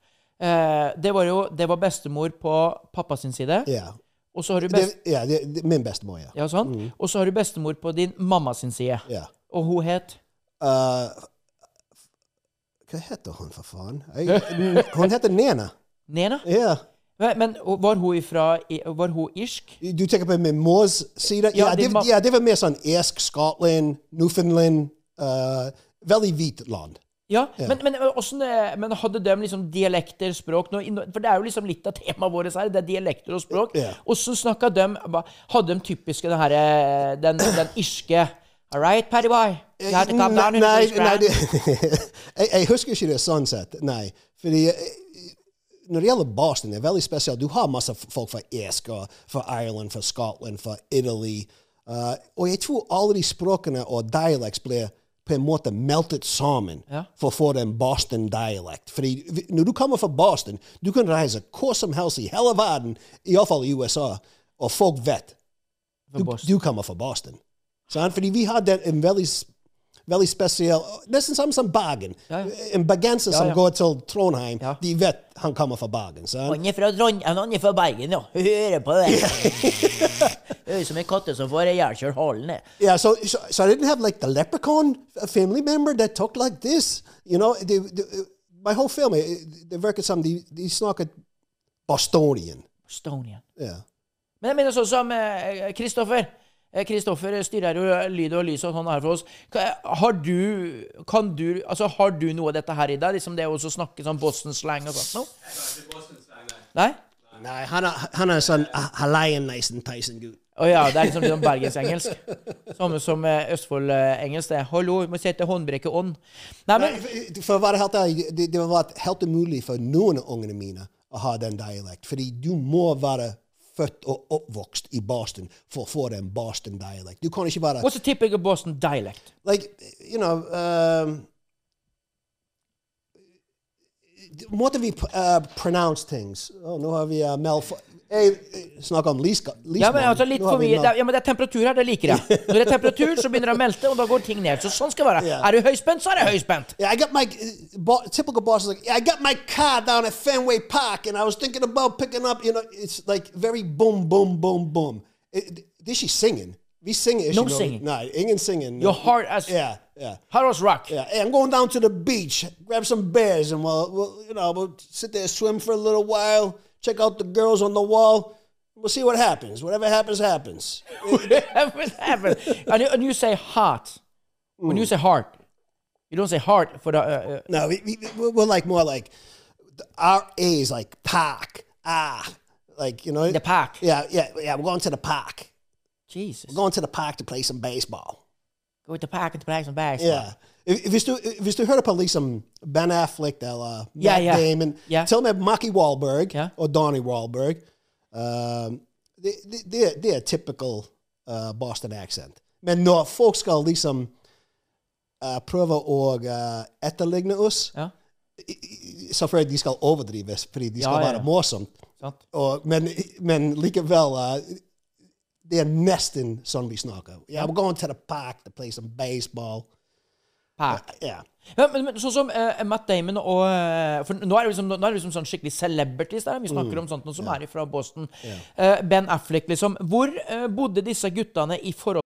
Uh, det var jo det var bestemor på pappa sin side. Ja. Og så har du best, Det, ja, det, det, min bestemor, ja. ja, sånn. Og så har du bestemor på din mamma sin side. ja. Og hun het Uh, hva heter hun, for faen? Jeg, hun heter Nena. Nena. Ja. Men men var hun ifra Var hun irsk? Du tenker på min mors side? Ja, Ja, det ja, det var mer sånn irsk, Scotland, Newfoundland. Uh, veldig hvit land. Ja, Men, men, hvordan, eh, men hadde de liksom dialekter, språk For det er jo liksom litt av temaet vårt her, det er dialekter og språk. Åssen yeah. snakka de Hadde de typiske den herre Den, den irske All right, Paddy boy. You to down. Eh, Nei, nei, det, jeg, jeg husker ikke det sånn sett. Nei. Fordi eh, når det gjelder Boston, det er veldig spesielt. Du har masse folk fra Esk, fra Ireland, fra Scotland, fra Italy. Uh, og jeg tror alle de språkene og dialekts blir på en måte meltet sammen Ja. for å få en Boston-dialekt. Fordi når du kommer fra Boston, du kan reise hvor som helst i hele verden, iallfall i USA, og folk vet Du, du kommer fra Boston. Sant? Fordi vi har en veldig, veldig spesiell Nesten samme som Bergen. Ja, ja. En bergenser som går til Trondheim, de vet han kommer fra Bergen. Han er fra Trondheim, han er fra Bergen, ja. Hører på det. Det er som en katte som får ihjelkjørt halen ned. Yeah, so, so so I didn't have like the leprechaun family member that talked like this. You know, they, they, my whole family, det virket som de, de snakket Bostonian. Bostonian. Yeah. Men jeg mener sånn som Kristoffer. Eh, Kristoffer styrer jo lyd og lys og sånn her for oss. Har du, kan du, altså har du noe av dette her i deg? Liksom det å snakke sånn Boston-slang og sånt noe? Nei? Nei, han er, han er sånn nice and Tyson-gutt. Å ja, det er liksom sånn bergensengelsk. Samme som eh, Østfold-engelsk. det. 'Hallo, vi må sette håndbrekket on'. Nei, men For å være helt ærlig, det, det var helt umulig for noen av ungene mine å ha den dialekt. Fordi du må være født og oppvokst i Boston for å få den Boston-dialekt. Du kan ikke være What's er typical Boston dialect? like you know um, måten vi uh, pronounce things oh, Nå har vi uh, Snakk om Lisman. Ja, men altså litt for mye. Ja, men det er temperatur her, det liker jeg. Når det er temperatur, så begynner det å melte, og da går ting ned. Så sånn skal det være. Yeah. Er du høyspent, så er det høyspent. Yeah, I got my uh, bo- typical boss is like, I got my car down at Fenway Park, and I was thinking about picking up. You know, it's like very boom, boom, boom, boom. It, is she singing. We singing. No singing. No, ingen singing. Your heart as Yeah, yeah. Harrods Rock. Yeah, hey, I'm going down to the beach, grab some bears, and we'll, we'll, you know, we'll sit there, swim for a little while, check out the girls on the wall. We'll see what happens. Whatever happens, happens. Whatever happened. And you, and you say hot. When you say heart, you don't say heart for the. Uh, uh, No, we, we, we're like more like our A is like park, ah, like you know the park. Yeah, yeah, yeah. We're going to the park. Jesus. We're going to the park to play some baseball. Go to the park and play some bags. Yeah. Hvis, du, hvis du hører på liksom Ben Affleck eller Matt Matt yeah. Damon, yeah. til og med Marky Wahlberg Ja. og Donnie Wahlberg um, det, de, de, det er typical uh, Boston accent. Men når folk skal liksom uh, prøve å uh, etterligne oss, Ja. selvfølgelig de skal overdrives, fordi de skal Ja, være ja. morsomt. Men, men likevel uh, Det er nesten sånn vi snakker. Yeah, we're going to the park to play some baseball. Yeah. Ja, men, men sånn som uh, Matt Damon og uh, For nå er det liksom, nå er det liksom sånn skikkelig celebrities der. Vi snakker om sånt noe som er fra Boston. Eh, ben Affleck, liksom. Hvor eh, bodde disse guttene i forhold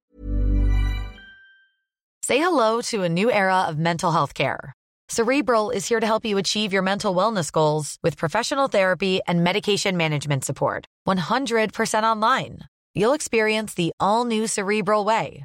Say hello to a new era of mental health care. Cerebral is here to help you achieve your mental wellness goals with professional therapy and medication management support. 100% online. You'll experience the all new Cerebral Way,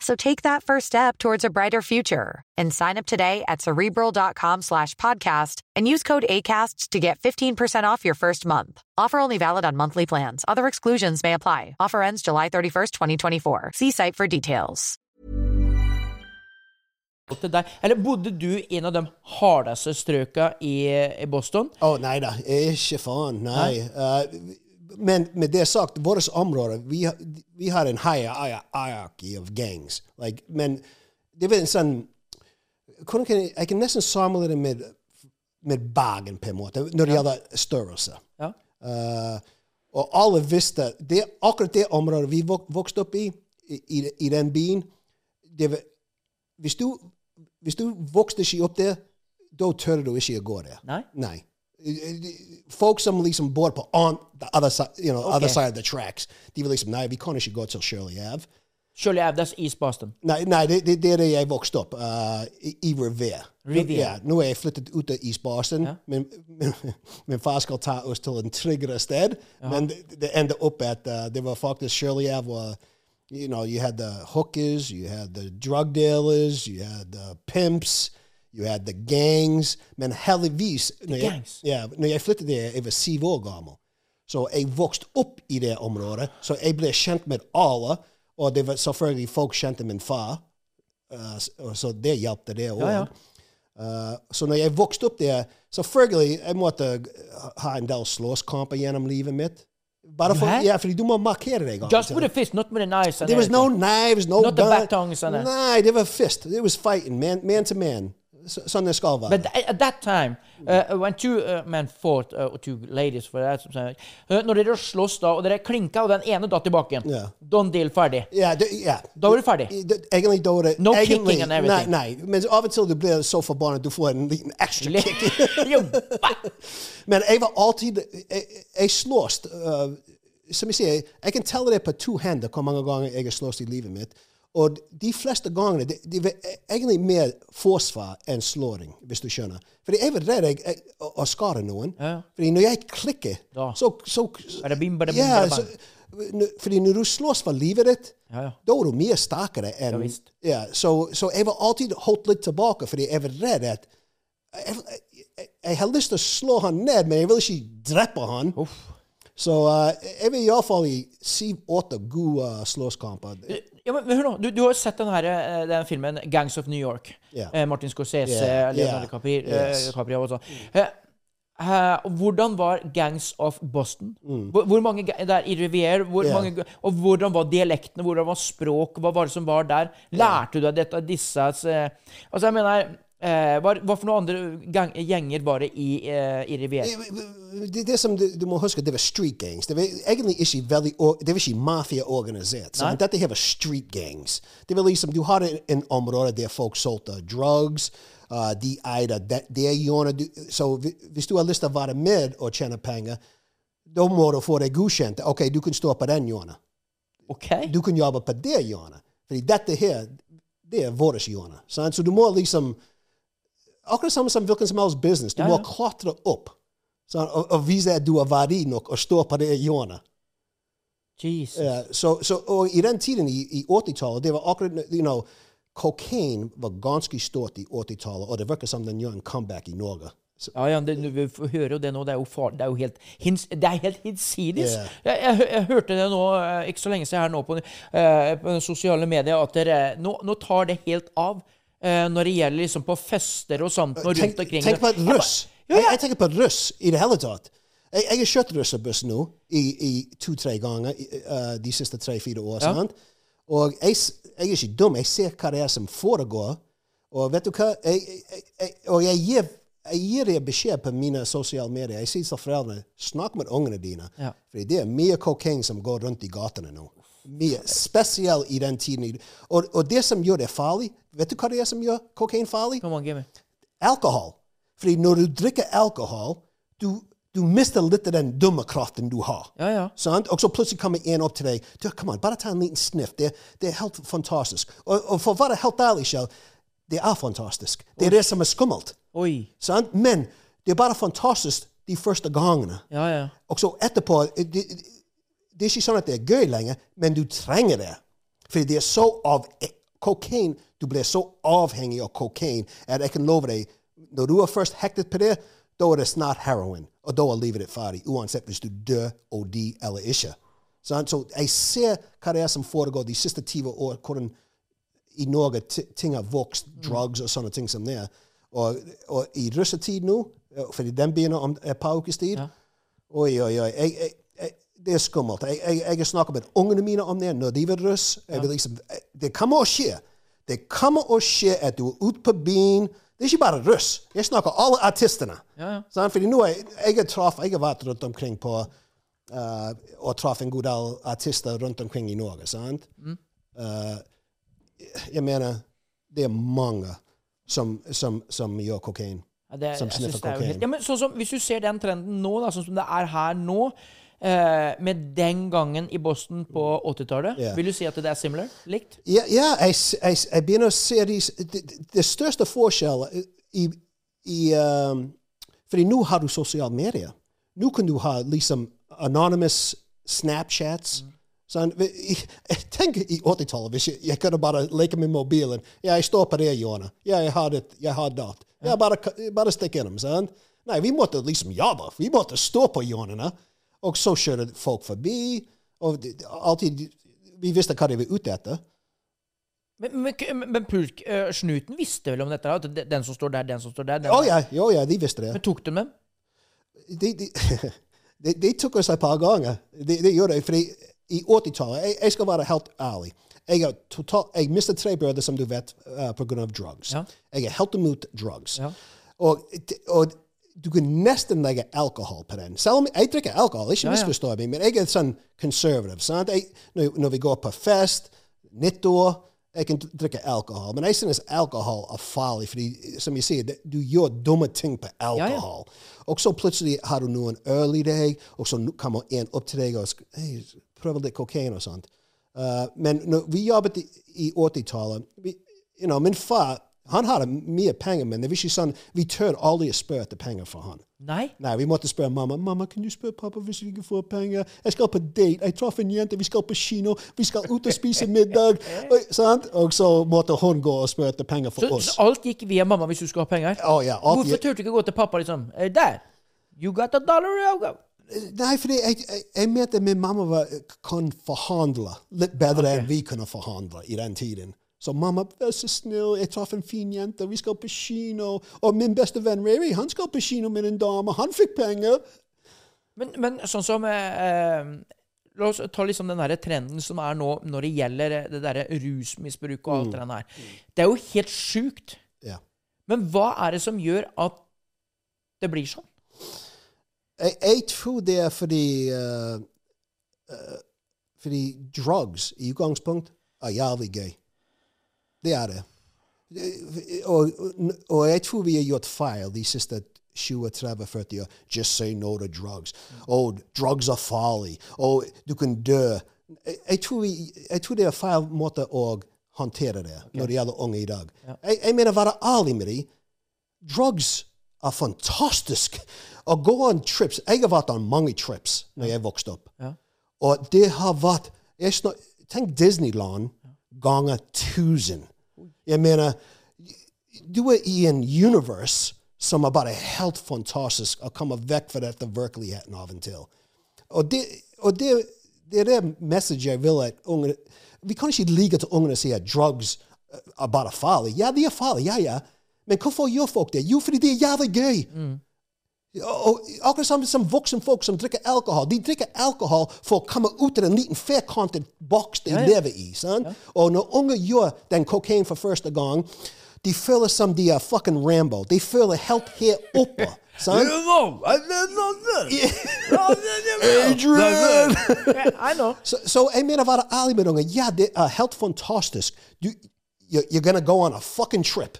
So take that first step towards a brighter future and sign up today at cerebral.com slash podcast and use code ACAST to get 15% off your first month. Offer only valid on monthly plans. Other exclusions may apply. Offer ends July 31st, 2024. See site for details. til deg? Eller bodde du i en av de hardeste strøka i, i Boston? Å, nei da, ikke faen. Nei. Uh, men med det sagt, vårt område vi, vi har en hierarchy of gangs. Like, men det er en sånn jeg, kan nesten samle det med, med Bergen, på en måte, når det gjelder størrelse. Ja. Uh, og alle visste det, Akkurat det området vi vok vokste opp i, i, i, i den byen det hvis, du, hvis du vokste ikke opp der, da tør du ikke å gå der. Nei? Nei. Folk som liksom bor på on the other side, you know, other side of the tracks, de var liksom Nei, vi kan ikke gå til Shirley Ave. Shirley Ave, that's East Boston. Nei, nei det, det, det er det jeg vokste opp uh, i, i Revere. Revere. Ja, nå er jeg flyttet ut av East Boston. Men, men, min far skal ta oss til en tryggere sted. Men det, det endte opp at uh, det var faktisk Shirley Ave var You know, you had the hookers, you had the drug dealers, you had the pimps, you had the gangs. Men heldigvis når jeg, ja, når jeg flyttet der, jeg var syv år gammel. Så jeg vokste opp i det området, så jeg ble kjent med alle. Og det var selvfølgelig folk kjente min far. Uh, så det hjalp det òg. Ja, ja. Uh, så når jeg vokste opp der, selvfølgelig jeg måtte ha en del slåsskamper gjennom livet mitt. Bare for, ja, fordi du må markere deg. Just with a fist, not with a knife. There was no knives, no Not the gun. batons and. Nei, det var fist. It was fighting, man, man to man. Så, sånn det skal være. But at that time, uh, when two uh, men fought, uh, or two ladies for that, uh, når dere slåss da, og dere klinka, og den ene datt tilbake igjen, Ja. done deal, ferdig. ja, det, ja. Da var du ferdig. Det- Egentlig da var det No egentlig, kicking and everything. Nei, nei. Men av og til du blir så forbannet du får en liten ekstra kick. Men jeg var alltid Jeg, jeg slåss uh, Som jeg sier, jeg kan telle det på to hender hvor mange ganger jeg har slåss i livet mitt. Og de fleste gangene det, det var egentlig mer forsvar enn slåring, hvis du skjønner. Fordi jeg var redd jeg, jeg, å, å skade noen. Ja. Fordi når jeg klikker, Da. så, så Bada bim, bada bim, ja, så, Fordi når du slåss for livet ditt, Ja, ja. da er du mye sterkere enn Ja, ja, så, så jeg var alltid holdt litt tilbake, fordi jeg var redd at jeg, jeg, jeg har lyst til å slå han ned, men jeg vil ikke drepe han. Så uh, jeg vil iallfall i syv-åtte gode uh, slåsskamper. Ja, men, hør nå, du, du har jo sett den, her, eh, den filmen 'Gangs of New York'. Yeah. Eh, Martin Scorsese, yeah. Leonardo ja. DiCaprio, Yes. eh, og sånn. Eh, eh, hvordan var 'Gangs of Boston'? Hvor, hvor mange der i Riviere, hvor yeah. Mange, og hvordan var dialektene, hvordan var språk, hva var det som var der? Lærte du deg dette av disse eh, Altså, jeg mener eh, hva, hva for noen andre gjenger var det i, eh, i Riviere? Det, det som du, du må huske, det var street gangs. Det var egentlig ikke veldig Det var ikke mafia-organisert. Så Dette her var street gangs. Det var liksom, Du har en, en område der folk solgte drugs. Uh, de eide det, det hjørnet. Så hvis du har lyst til å være med og tjene penger, da må du få det godkjent. OK, du kan stå på den hjørnet. Okay. Du kan jobbe på det hjørnet. Fordi dette her, det er vårt hjørne. Så du må liksom Akkurat samme som hvilken som helst business. Du Ja, må klatre opp sant? Og, og vise at du er verdig nok og stå på det hjørnet. Jesus. Ja, så, så, og i den tiden, i, i 80-tallet, det var akkurat you know, Kokain var ganske stort i 80-tallet, og det virker som den gjør en comeback i Norge. Så, Ja, ja, det, vi hører jo det nå. Det er jo, far, det er jo helt, hins, det er helt hinsides. Yeah. Jeg, jeg, jeg hørte det nå, eh, ikke så lenge siden her nå på, uh, på sosiale medier, at dere, nå, nå tar det helt av eh, når det gjelder liksom på fester og sånt. Og tenk, rundt omkring. tenk på et russ. Jeg, jeg tenker på russ i det hele tatt. Jeg, jeg har kjørt russebuss nå i, i to-tre ganger i, uh, de siste tre-fire år. Ja. Og jeg, jeg er ikke dum. Jeg ser hva det er som foregår. Og vet du hva? Og jeg gir, jeg gir deg beskjed på mine sosiale medier. Jeg sier til foreldrene snakk med ungene dine. Ja. For det er mye kokain som går rundt i gatene nå. Mye, Spesielt i den tiden. Og, og det som gjør det farlig Vet du hva det er som gjør kokain farlig? Come on, give me. alkohol. Fordi når du drikker alkohol, du, du mister litt av den dumme kraften du har. Ja, ja. Sant? Og så plutselig kommer en opp til deg. Du, come on, bare ta en liten sniff. Det, det er helt fantastisk. Og, og for å være helt ærlig, selv, det er fantastisk. Det er det som er skummelt. Oi. Sant? Men det er bare fantastisk de første gangene. Ja, ja. Og så etterpå det, det, er ikke sånn at det er gøy lenger, men du trenger det. Fordi det er så av kokain Du blir så avhengig av kokain at jeg kan love deg Når du er først hektet på det, da er det snart heroin. Og da er livet ditt ferdig, uansett hvis du dør og de eller ikke. Så jeg ser hva det er som foregår de siste 20 år, hvordan i Norge ting har vokst, drugs og sånne ting som det. Og, og i russetid nå, fordi den begynner om et par ukers tid Oi, oi, oi. Jeg, jeg, det er skummelt. Jeg, jeg, jeg har snakket med ungene mine om det når de var russ. Liksom, det kommer å skje. Det kommer å skje at du er ute på byen. Det er ikke bare russ. Jeg snakker alle artistene. Ja, ja. Fordi nå jeg, jeg, har jeg har vært rundt omkring på uh, og traff en god del artister rundt omkring i Norge. sant? Uh, jeg mener, det er mange som, som, som gjør kokain. Ja, det, Som sniffer er kokain. helt, ja, men sånn som, hvis du ser den trenden nå, da, sånn som det er her nå, med den gangen i Boston på 80-tallet, Yeah. vil du si at det er similar? Likt? Ja, ja jeg, jeg, jeg begynner å se de, det, største forskjellen i, i um, Fordi nå har du sosiale medier. Nå kan du ha liksom anonymous Snapchats. Sånn, i- tenk i 80-tallet hvis jeg, jeg kunne bare leke med mobilen. Ja, jeg står på det hjørnet. Ja, jeg har det. Jeg har dat. Ja, bare, bare stikk innom. Sånn. Nei, vi måtte liksom jobbe. Vi måtte stå på hjørnene. Og så kjører folk forbi. Og alltid Vi visste hva de var ute etter. Men, men, men, pulk, uh, snuten visste vel om dette? At den som står der, den som står der den Å der. ja, jo, ja, de visste det. Men tok de dem? de, de, de, de tok oss et par ganger. De, de gjorde det, fordi i 80-tallet jeg, jeg skal være helt ærlig. Jeg, total, jeg mistet tre brødre, som du vet, uh, av drugs. Ja. Jeg er helt imot drugs. Ja. Og, og du kan nesten legge alkohol på den. Selv om jeg drikker alkohol, ikke ja. misforstå meg, men jeg er sånn konservativ. Sant? Jeg, når, når vi går på fest, nyttår jeg kan drikke alkohol, men jeg synes alkohol er farlig, fordi som jeg sier, du gjør dumme ting på ja. alkohol. Og så plutselig har du noen øl i deg, og så kommer en opp til deg og hey, prøver litt kokain og sånt. Uh, men når vi jobbet i, i 80-tallet you know, Min far han hadde mye penger, men det var ikke sånn, vi tør aldri å spørre etter penger fra han. Nei. Nei, vi måtte spørre mamma. Mamma, kan du spørre pappa hvis vi ikke får penger? Jeg skal på date. Jeg traff en jente. Vi skal på kino. Vi skal ut og spise middag. Og, sant? og så måtte hun gå og spørre etter penger for Så, oss. så alt gikk via mamma hvis du skulle ha penger? Å, ja, alt Hvorfor turte du ikke gå til pappa liksom eh, Der! You got a dollar? I'll go. Nei, fordi jeg, jeg, jeg mente min mamma var, kan forhandle litt bedre enn vi kunne forhandle i den tiden. Så mamma, vær så snill, jeg traff en fin jente, vi skal på kino. Og min beste venn Reri, han skal på kino med en dame, han fikk penger. Men, men sånn som eh, La oss ta liksom den der trenden som er nå når det gjelder det derre rusmisbruket og Mm. alt det der. Det er jo helt sjukt. Ja. Men hva er det som gjør at det blir sånn? Jeg, jeg tror det er fordi uh, uh, Fordi drugs i utgangspunkt er jævlig gøy. Det er det. Og, og jeg tror vi har gjort feil de siste 20-30-40 år. Just say no to drugs. Oh, drugs er farlig. Oh, du kan dø. Jeg, tror vi, jeg tror det er feil måte å håndtere det når det gjelder unge i dag. Jeg, jeg mener, være ærlig med dem. Drugs er fantastisk. Å gå on trips Jeg har vært on mange trips når jeg vokste opp. Ja. Og det har vært Tenk Disneyland ganger tusen. Jeg mener Du er i en univers som er bare helt fantastisk å komme vekk fra dette virkeligheten av og til. Og det, og det, det er det message jeg vil at ungene Vi kan ikke ligge til ungene å si at drugs er bare farlig. Ja, de er farlige, ja, ja. Men hvorfor gjør folk det? Jo, fordi det er jævlig gøy. Og akkurat samme som voksne folk som drikker alkohol. De drikker alkohol for å komme ut av en liten firkantet boks de ja. lever i. sant? Og når unge gjør den kokain for første gang, de føler som de er fucking Rambo. De føler helt her oppe. sant? Adrian! I know. Så, så jeg mener være ærlig med unge. Ja, det er helt fantastisk. Du, you're, you're gonna go on a fucking trip.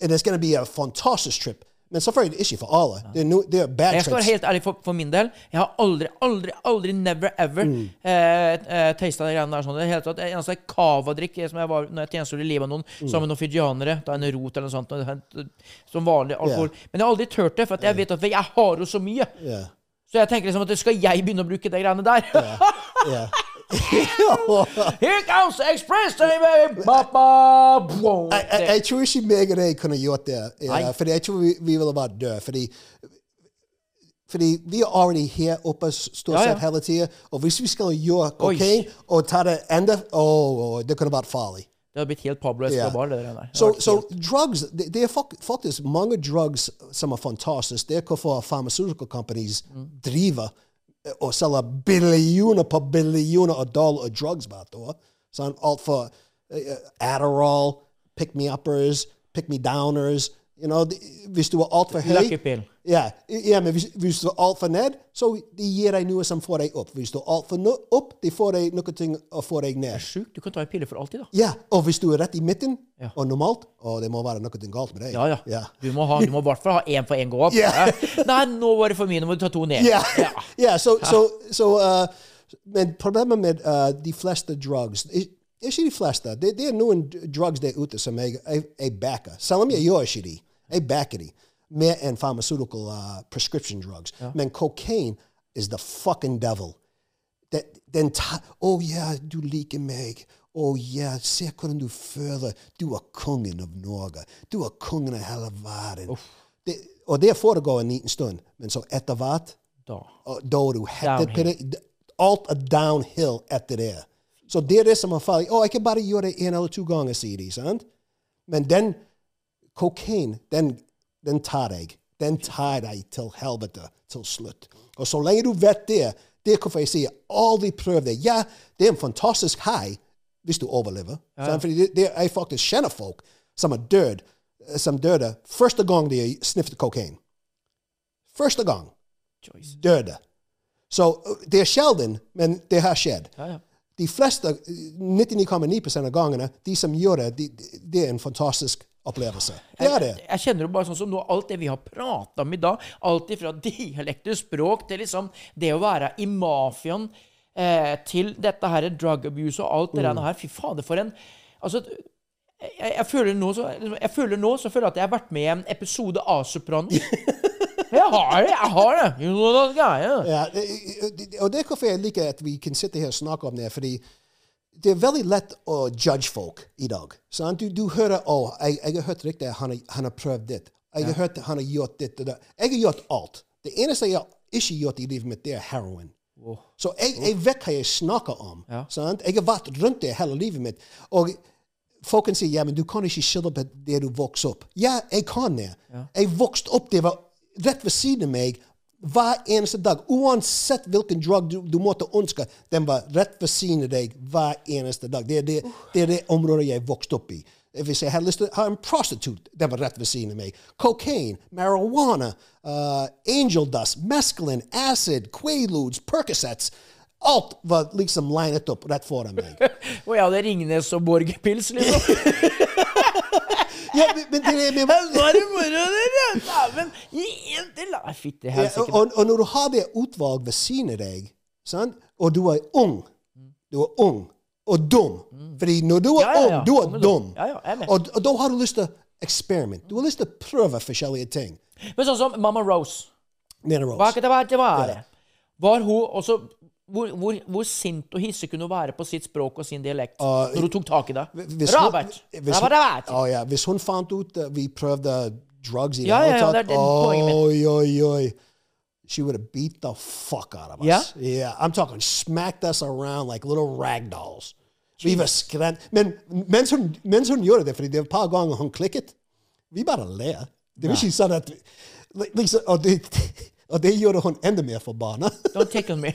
And it's gonna be a fantastisk trip. Men selvfølgelig ikke for alle. Det er, no, det er bad Jeg skal være helt ærlig for, for min del. Jeg har aldri, aldri, aldri, never ever Mm. eh, eh, tasta de greiene der. sånn. Det hele tatt, eneste cava-drikk som jeg var når jeg tjenestegjorde i Libanon Mm. sammen med noen fijianere, da en rot eller noe sånt, som vanlig alkohol. Men jeg har aldri turt det, for jeg vet at jeg har jo så mye. Yeah. Så jeg tenker liksom at skal jeg begynne å bruke de greiene der? Ja. Here comes the express train, baby! Ba, ba, boom. Jeg tror ikke meg og deg kunne gjort det. Ja, fordi jeg tror vi, vi ville vært døde. Fordi, fordi vi er already her oppe stort Ja, ja. sett hele tida. Og hvis vi skal gjøre kokain og ta det enda oh, Det kunne vært farlig. Det har blitt helt Pablo Ja. Escobar, det. Det Så har so, drugs, det, det er fak- faktisk mange drugs som er fantastiske. Det er hvorfor pharmaceutical companies driver og selger billioner på billioner av dollar av drugs hvert år. Sånn, alt for uh, Adderall, pick-me-uppers, pick-me-downers. You know, hvis du er altfor høy Lucky pill. Ja, ja, men hvis, hvis du altfor ned, så de gir deg noe som får deg opp. Hvis du er altfor no- opp, de får deg noe ting å få deg ned. Det er Sjukt. Du kan ta en pille for alltid, da. Ja, og hvis du er rett i midten, Ja. og normalt, og det må være noe galt med deg. Ja, ja. Ja. Du må ha- i hvert fall ha én for én gå opp. Ja. Nei, nå var det for mye. Nå må du ta to ned. Ja, ja, så, så, så uh, Men problemet med uh, de fleste drugs Ikke de fleste. Det, det er noen drugs der ute som jeg, jeg, jeg backer. Selv om jeg gjør ikke de. Jeg backer de. Mer enn pharmaceutical uh, prescription drugs. Men cocaine is the fucking devil. Den, ta, oh ja, du liker meg. oh ja, se hvordan du føler. Du er kongen av Norge. Du er kongen av hele verden. Det, og det foregår en liten stund, men så etter hvert, Da. da er du på det. Alt er downhill etter det. Så det er det som er farlig. Å, jeg kan bare gjøre det en eller to ganger, sier de. sant? Men den kokain, den, den tar deg. Den tar deg til helvete til slutt. Og så lenge du vet det, det er hvorfor jeg sier aldri prøv det. Ja, det er en fantastisk high hvis du overlever. sant? Fordi det, det, jeg faktisk kjenner folk som er død, som døde første gang de sniffet kokain. Første gang Choice. døde. Så uh, det er sjelden, men det har skjedd. Ja, ja. De fleste, uh, 99,9 av gangene, de som gjør det, de, det er en fantastisk opplevelse. Det er det. Jeg, jeg kjenner jo bare sånn som nå, alt det vi har prata om i dag, alt ifra dialekter, språk, til liksom det å være i mafiaen, eh, til dette her drug abuse og alt det Mm. der her. Fy fader, for en Altså, jeg, jeg, føler nå så, jeg føler nå så føler jeg at jeg har vært med i en episode av Sopranen. jeg har det! Jeg har det! You know that guy, yeah. Ja, og det er hvorfor jeg liker at vi kan sitte her og snakke om det, fordi det er veldig lett å judge folk i dag. Sant? Du, du hører å, jeg, jeg har hørt riktig han, han har prøvd det. Jeg har hørt han har gjort ditt og det. Jeg har gjort alt. Det eneste jeg har ikke gjort i livet mitt, det er heroin. Så jeg, jeg vet hva jeg snakker om. Sant? Jeg har vært rundt det hele livet mitt. Og folk kan si ja, men du kan ikke skylde på det du vokste opp. Ja, jeg kan det. Jeg vokste opp, det var rett ved siden av meg hver eneste dag. Uansett hvilken drug du, du måtte ønske, den var rett ved siden av deg hver eneste dag. Det er det, det, er det området jeg vokste opp i. Hvis jeg hadde lyst til å ha en prostitute, den var rett ved siden av meg. Cocaine, marihuana, uh, angel dust, mescaline, acid, quaaludes, Percocets. Alt var liksom linet opp rett foran meg. Og jeg hadde Ringnes og Borg-pils, liksom. Ja, men, det er Nå er det moro, dere! Dæven! Gi en til! Fytti helsike. og, og når du har det utvalg ved siden av deg, sant? og du er ung Du er ung og dum. Fordi når du er ung, du er dum. er og, og da har du lyst til å eksperimentere, Du har lyst til å prøve forskjellige ting. Men sånn som Mamma Rose. Hva Rose. kan det være? Det var. Var hun også hvor, hvor, hvor sint og hissig kunne hun være på sitt språk og sin dialekt når hun tok tak i det? Hvis hun- Robert! hvis hun- Robert! Å ja, hvis hun fant ut at vi prøvde drugs i det hele ja, tatt. Oi, oi, oi. She would have beat the fuck out of us. Ja? Yeah, I'm talking smacked us around like little rag dolls. Vi var skremt. Men mens hun, mens hun gjorde det, fordi det var et par ganger hun klikket, vi bare ler. Det var ikke sånn at liksom, og, det, og det gjorde hun enda mer forbanna. Don't tickle me.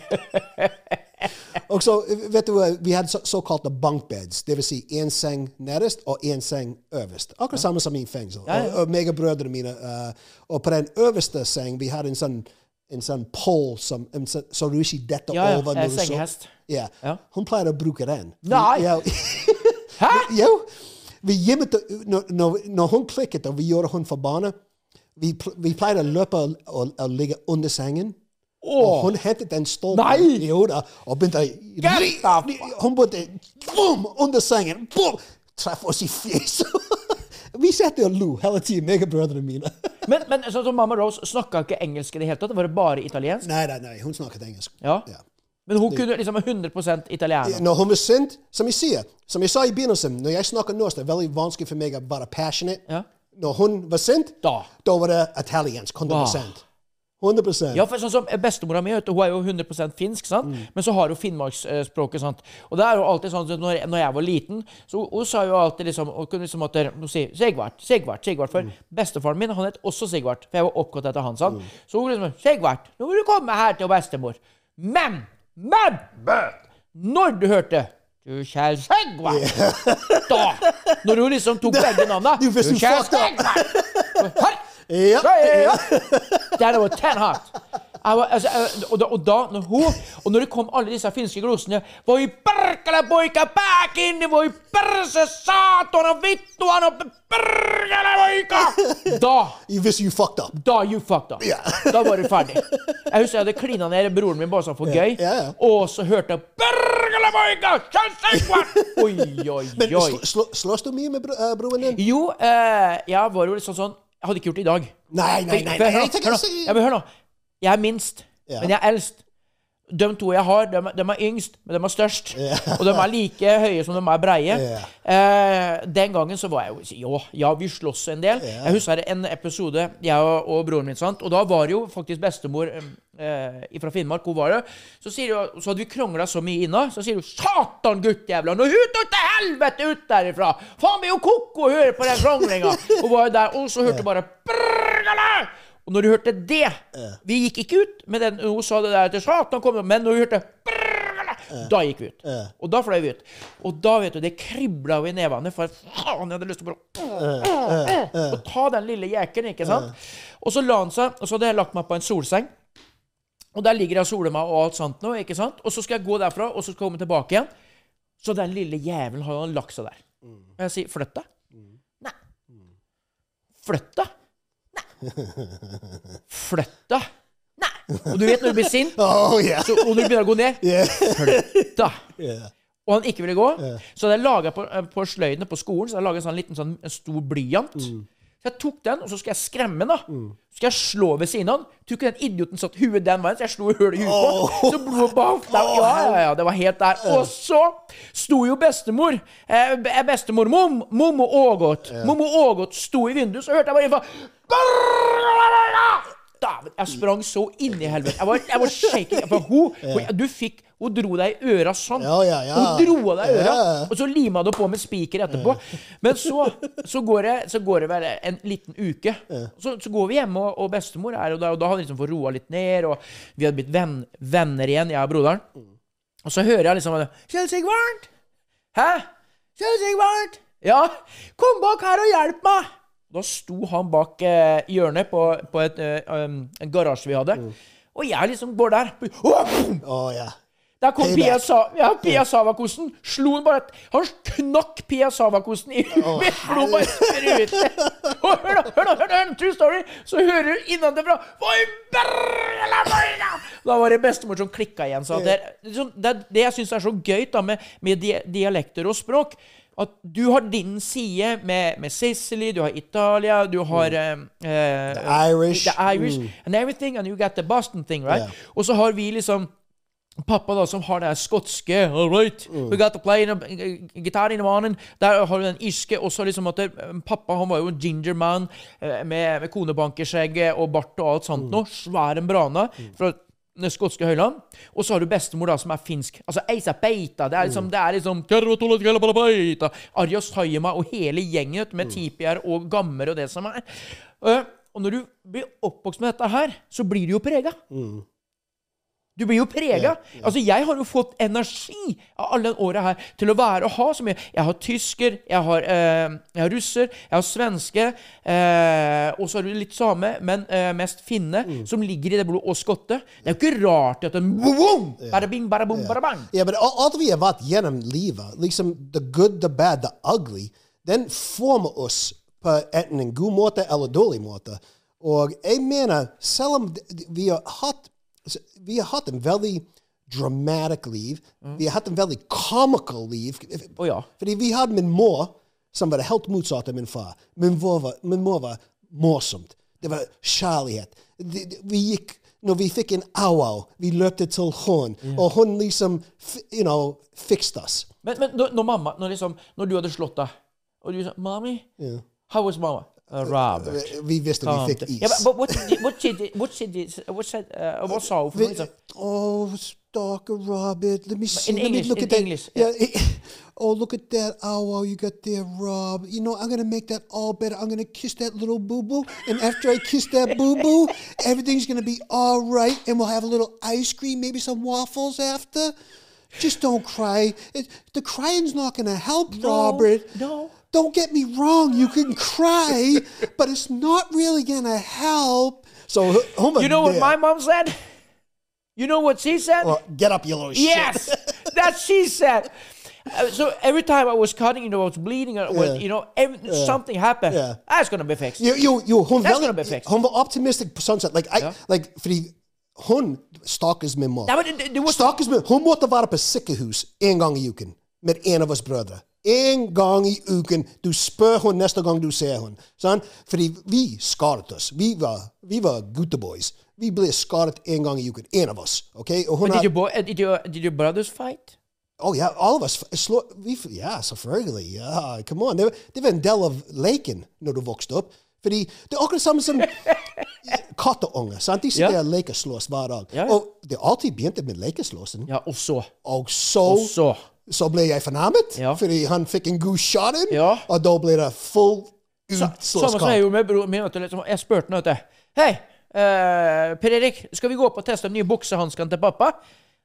Og så, vet du, Vi hadde så, såkalte bunkbeds, dvs. Si én seng nederst og én seng øverst. Akkurat samme som i fengsel. Ja, ja. Og, og meg og brødrene mine. eh, og på den øverste seng vi hadde en sånn en sånn pole som, en sånn- så du ikke detter Ja, ja, over. eh, når du så- sengehest. Ja. Ja. Hun pleier å bruke den. Nei! Ja. Hæ? jo. Vi gjemte, når, når hun klikket og vi gjorde hun forbanna, vi, vi pleide å løpe og, og, og ligge under sengen. Og hun hentet den stolpen i hodet og begynte Hun begynte boom, under sengen. Boom! Traff oss i fjeset. vi satt og lo hele tiden, meg og brødrene mine. Men, men sånn som Mamma Rose snakka ikke engelsk i det hele tatt. Var Det bare italiensk. nei, nei, nei, hun snakket engelsk. Ja. Ja. Men hun kunne liksom 100 italiener. Når hun var sint, som jeg sier, som jeg sa i begynnelsen, når jeg snakker norsk, det er veldig vanskelig for meg å være passionate. Ja. Når hun var sint, Da. da var det italiensk. 100% 100% Ja, for sånn som Bestemora mi hun er jo 100% finsk, sant? Mm. men så har hun finnmarksspråket. sant? Og det er jo alltid sånn at når når jeg var liten, så hun, sa jo alltid liksom Hun kunne liksom måtte hun si Sigvart, Sigvart, Sigvart. For Mm. bestefaren min han het også Sigvart, for jeg var oppgått etter han. sant? Så hun liksom Sigvart, nå må du komme her til bestemor. Men, men Når du hørte du kjære Sigvart Da! Når hun liksom tok begge navnene Du, kjære. Sigvart Her! Ja, ja. Det var ten hot. var, altså, og, da, og da, når hun Og når det kom alle disse finske glosene Voi perkele poika pääkinni, voi perse saatana vittuana perkele poika! Da Hvis you fucked up. da you fucked up. Yeah. Da var du ferdig. Jeg husker jeg hadde klina ned broren min bare sånn for gøy. yeah, yeah. Og så hørte jeg Poika! Kjønnssekvart! Oi, oi, Men oi. sl sl slåss du mye med bro uh, broren din? Jo, uh, jeg var jo litt sånn Jeg hadde ikke gjort det i dag. Nei, nei, nei. nei, nei, nei, nå, nei, nei, nei, nei, Ja, men hør nå. Jeg er minst, Ja. men jeg er eldst. De to jeg har, de, de er yngst, men de er størst. Og de er like høye som de er breie. Yeah. Eh, den gangen så var jeg jo Ja, ja vi sloss en del. Jeg husker en episode, jeg og, og broren min, sant? og da var det jo faktisk bestemor eh, fra Finnmark. Hun var det. Så, sier hun, så hadde vi krangla så mye inna, så sier hun 'Satan, guttjævla! Nå ut til helvete ut derifra! Faen, er jo ko-ko å høre på den kranglinga!' Hun var jo der, og så hørte hun bare «Brrrgala!» Og når du hørte det Vi gikk ikke ut med den hun sa det der til Satan kom, men når vi hørte Da gikk vi ut. Og da fløy vi ut. Og da vet du, det kribla jo i nevene, for faen, jeg hadde lyst til å bare Og ta den lille jækelen, ikke sant? Og så la han seg, og så hadde jeg lagt meg på en solseng. Og der ligger jeg og soler meg og alt sånt nå, ikke sant? Og så skal jeg gå derfra, og så skal jeg komme tilbake igjen. Så den lille jævelen har jo lagt seg der. Og jeg sier 'flytt deg'. Nei. Flytt deg. Flytt deg. Og du vet når du blir sint, Oh, yeah. så, og du begynner å gå ned Yeah. Flytt deg. yeah. Og han ikke ville gå. Så hadde jeg laga på, eh, på sløydene på skolen så hadde jeg laget en sånn liten sånn, en stor blyant. Så jeg tok den, og så skal jeg skremme den. da. Så skal jeg slå ved siden av den. Tror ikke den idioten satt huet den veien, så jeg slo hull i huet på. Så blodet der. Ja, ja, ja, det var helt der. Og så sto jo bestemor, eh, bestemor mom, Mommo Ågot, Mommo Ågot sto i vinduet, så hørte jeg bare Dæven, jeg sprang så inn i helvete. Jeg var, jeg var shaking. For hun, hun, du fikk, hun dro deg i øra sånn. Ja, ja, ja. Hun dro av deg i øra, og så lima du på med spiker etterpå. Men så, så, går det, så går det vel en liten uke. Så, så går vi hjemme, og, og bestemor er og der, og da har vi liksom fått roa litt ned, og vi hadde blitt venn, venner igjen, jeg og broderen. Og så hører jeg liksom Kjell Sigvard! Hæ? Kjell Sigvard! Ja, kom bak her og hjelp meg! Da sto han bak eh, hjørnet på, på et, eh, um, en garasje vi hadde. Og jeg liksom går der. Oh, Oh, yeah. Der kom Payback. Pia, Sa ja, Pia Savakosen. Slo han bare Han knakk Pia Savakosen i huet. Blod bare sprutet. Og hør, da! Hør, da! hør da, en True story! Så hører du innenfra Oi, brrrla, brrrla. Da var det bestemor som klikka igjen. Så det, er- det, er det, er det jeg syns er så gøy da med, med di dialekter og språk, at du har din side med, med Sicily, du har Italia, du har eh, uh, The Irish. The Irish and everything, and you got the Boston thing, right? Yeah. Og så har vi liksom Pappa da, som har det skotske All right, we got to play in a, guitar in the morning. Der har du den irske. Og så liksom at Pappa han var jo en ginger man eh, med, med konebankerskjegget og bart og alt sånt noe. Svær en brana Mm. Skotske høyland. Og så har du bestemor da, som er finsk. Altså Eisa Beita. Det er liksom, det er liksom Arjos Kjellapalapeita, og hele gjengen med tipier og gammer og det som er. Eh, og når du blir oppvokst med dette her, så blir du jo prega. Du blir jo prega. Altså, jeg har jo fått energi av alle de åra her til å være og ha så mye. Jeg har tysker, jeg har, eh, jeg har russer, jeg har svenske, eh, og så har du litt same, men eh, mest finne, som ligger i det blodet, og skotte. Det er jo ikke rart at en boom, bara bing, bara boom, bara bang. Ja, men al- alt vi har vært gjennom livet, liksom the good, the bad, the ugly, den former oss på enten en god måte eller dårlig måte. Og jeg mener, selv om vi har hatt, vi har hatt en veldig dramatic liv, vi har hatt en veldig comical liv, Oh, ja. fordi vi hadde min mor, som var helt motsatt av min far. Min mor var, min mor var morsomt. Det var kjærlighet. Det- det- Vi gikk, når vi fikk en au-au, vi løpte til hun, og hun liksom, you know, fikset oss. Men, men når, når mamma når, liksom, når du hadde slått deg, og du sa 'Mommy, how was mama?' Uh, Robert. Visste vi Calm fikk down. is. Yeah, but, what did what she did, what did, what said, uh, what sa hun for noe? Vi- liksom? oh, Stalker Robert, let me see. In let English, me look in at that. English, Yeah. oh, look at that owl you got there, Rob. You know, I'm gonna make that all better. I'm gonna kiss that little boo boo, and after I kiss that boo boo, everything's gonna be all right, and we'll have a little ice cream, maybe some waffles after. Just don't cry. It, the crying's not gonna help, Robert. no. Don't get me wrong. You can cry, but it's not really gonna help. So, my You know what my mom said? You know what she said? Well, get up, you little yes, shit. that she said. Uh, so every time I was cutting, you know, I was bleeding, or was, Yeah. you know, every, something happened. Yeah. That's gonna be fixed. Jo, jo, jo hun, That's gonna be fixed. hun optimistic sett. Like, I, Ja. like, fordi hun stakkars min mor. Nei, men det, det var Stakkars min Hun måtte være på sykehus en gang i uken med en av oss brødre. En gang i uken. Du spør hun neste gang du ser henne. Sånn? Fordi vi skadet oss. Vi var, vi var gutteboys. vi ble skadet en gang i uken. En av oss. ok? Og hun But did har, boy, did, your, did your brothers fight? oh ja, alle of us slår, vi, Ja, selvfølgelig. Ja, come on. Det, det var en del av leken når du vokste opp. Fordi det er akkurat samme som katteunger. sant? De sitter Ja. og lekeslåss hver dag. Ja. Og det alltid begynte med lekeslåssen. Ja, og så. Og så, Og så. Så ble jeg fornærmet, Ja. fordi han fikk en god shot inn, Ja. og da ble det full Samme som jeg utslåsskamp. gjorde med broren min. liksom, Jeg spurte ham. Hei, uh, Per Erik, skal vi gå opp og teste de nye buksehanskene til pappa?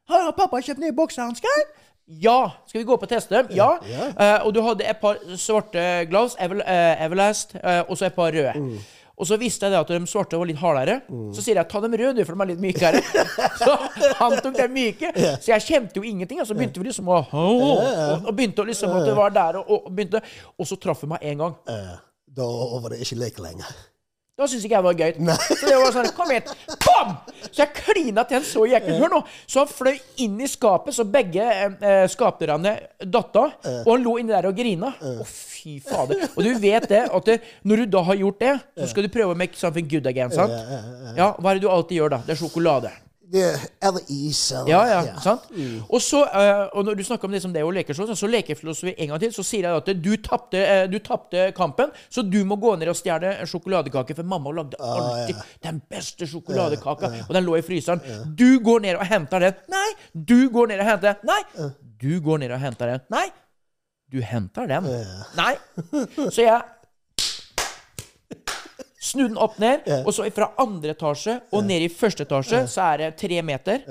Har pappa kjøpt nye buksehansker? Ja. Skal vi gå opp og teste dem? Ja. Eh, og du hadde et par svarte gloves, eh, Everlast, uh, og så et par røde. Mm. Og så visste jeg det at de svarte var litt hardere. Så sier jeg ta dem røde, for de er litt mykere. så han tok dem myke. Så jeg kjente jo ingenting. Og så begynte vi liksom å og, og begynte å liksom at det var der, og, og begynte Og så traff vi meg én gang. Eh, da var det ikke lek lenger. Da syntes ikke jeg det var gøy. Så det var sånn, kom hit, bam! Så jeg klina til en så jæklig. Hør nå! Så han fløy inn i skapet, så begge eh, skapdørene datt av. Og han lå inni der og grina. Å, fy fader. Og du vet det, at det, når du da har gjort det, så skal du prøve å make something good again, sant? Ja, hva er det du alltid gjør da? Det er sjokolade. Er eller is eller Ja, ja, sant? Og så, uh, og når du snakker om det som det å lekeslåss, så lekeslåss vi en gang til, så sier jeg at du tapte, uh, kampen, så du må gå ned og stjele en sjokoladekake, for mamma lagde alltid den beste sjokoladekaka, og den lå i fryseren. Du går ned og henter den. Nei! Du går ned og henter den. Nei! Du går ned og henter den. Nei! Du henter den. Nei! Så jeg Snu den opp ned, og så fra andre etasje og ned i første etasje, så er det tre meter.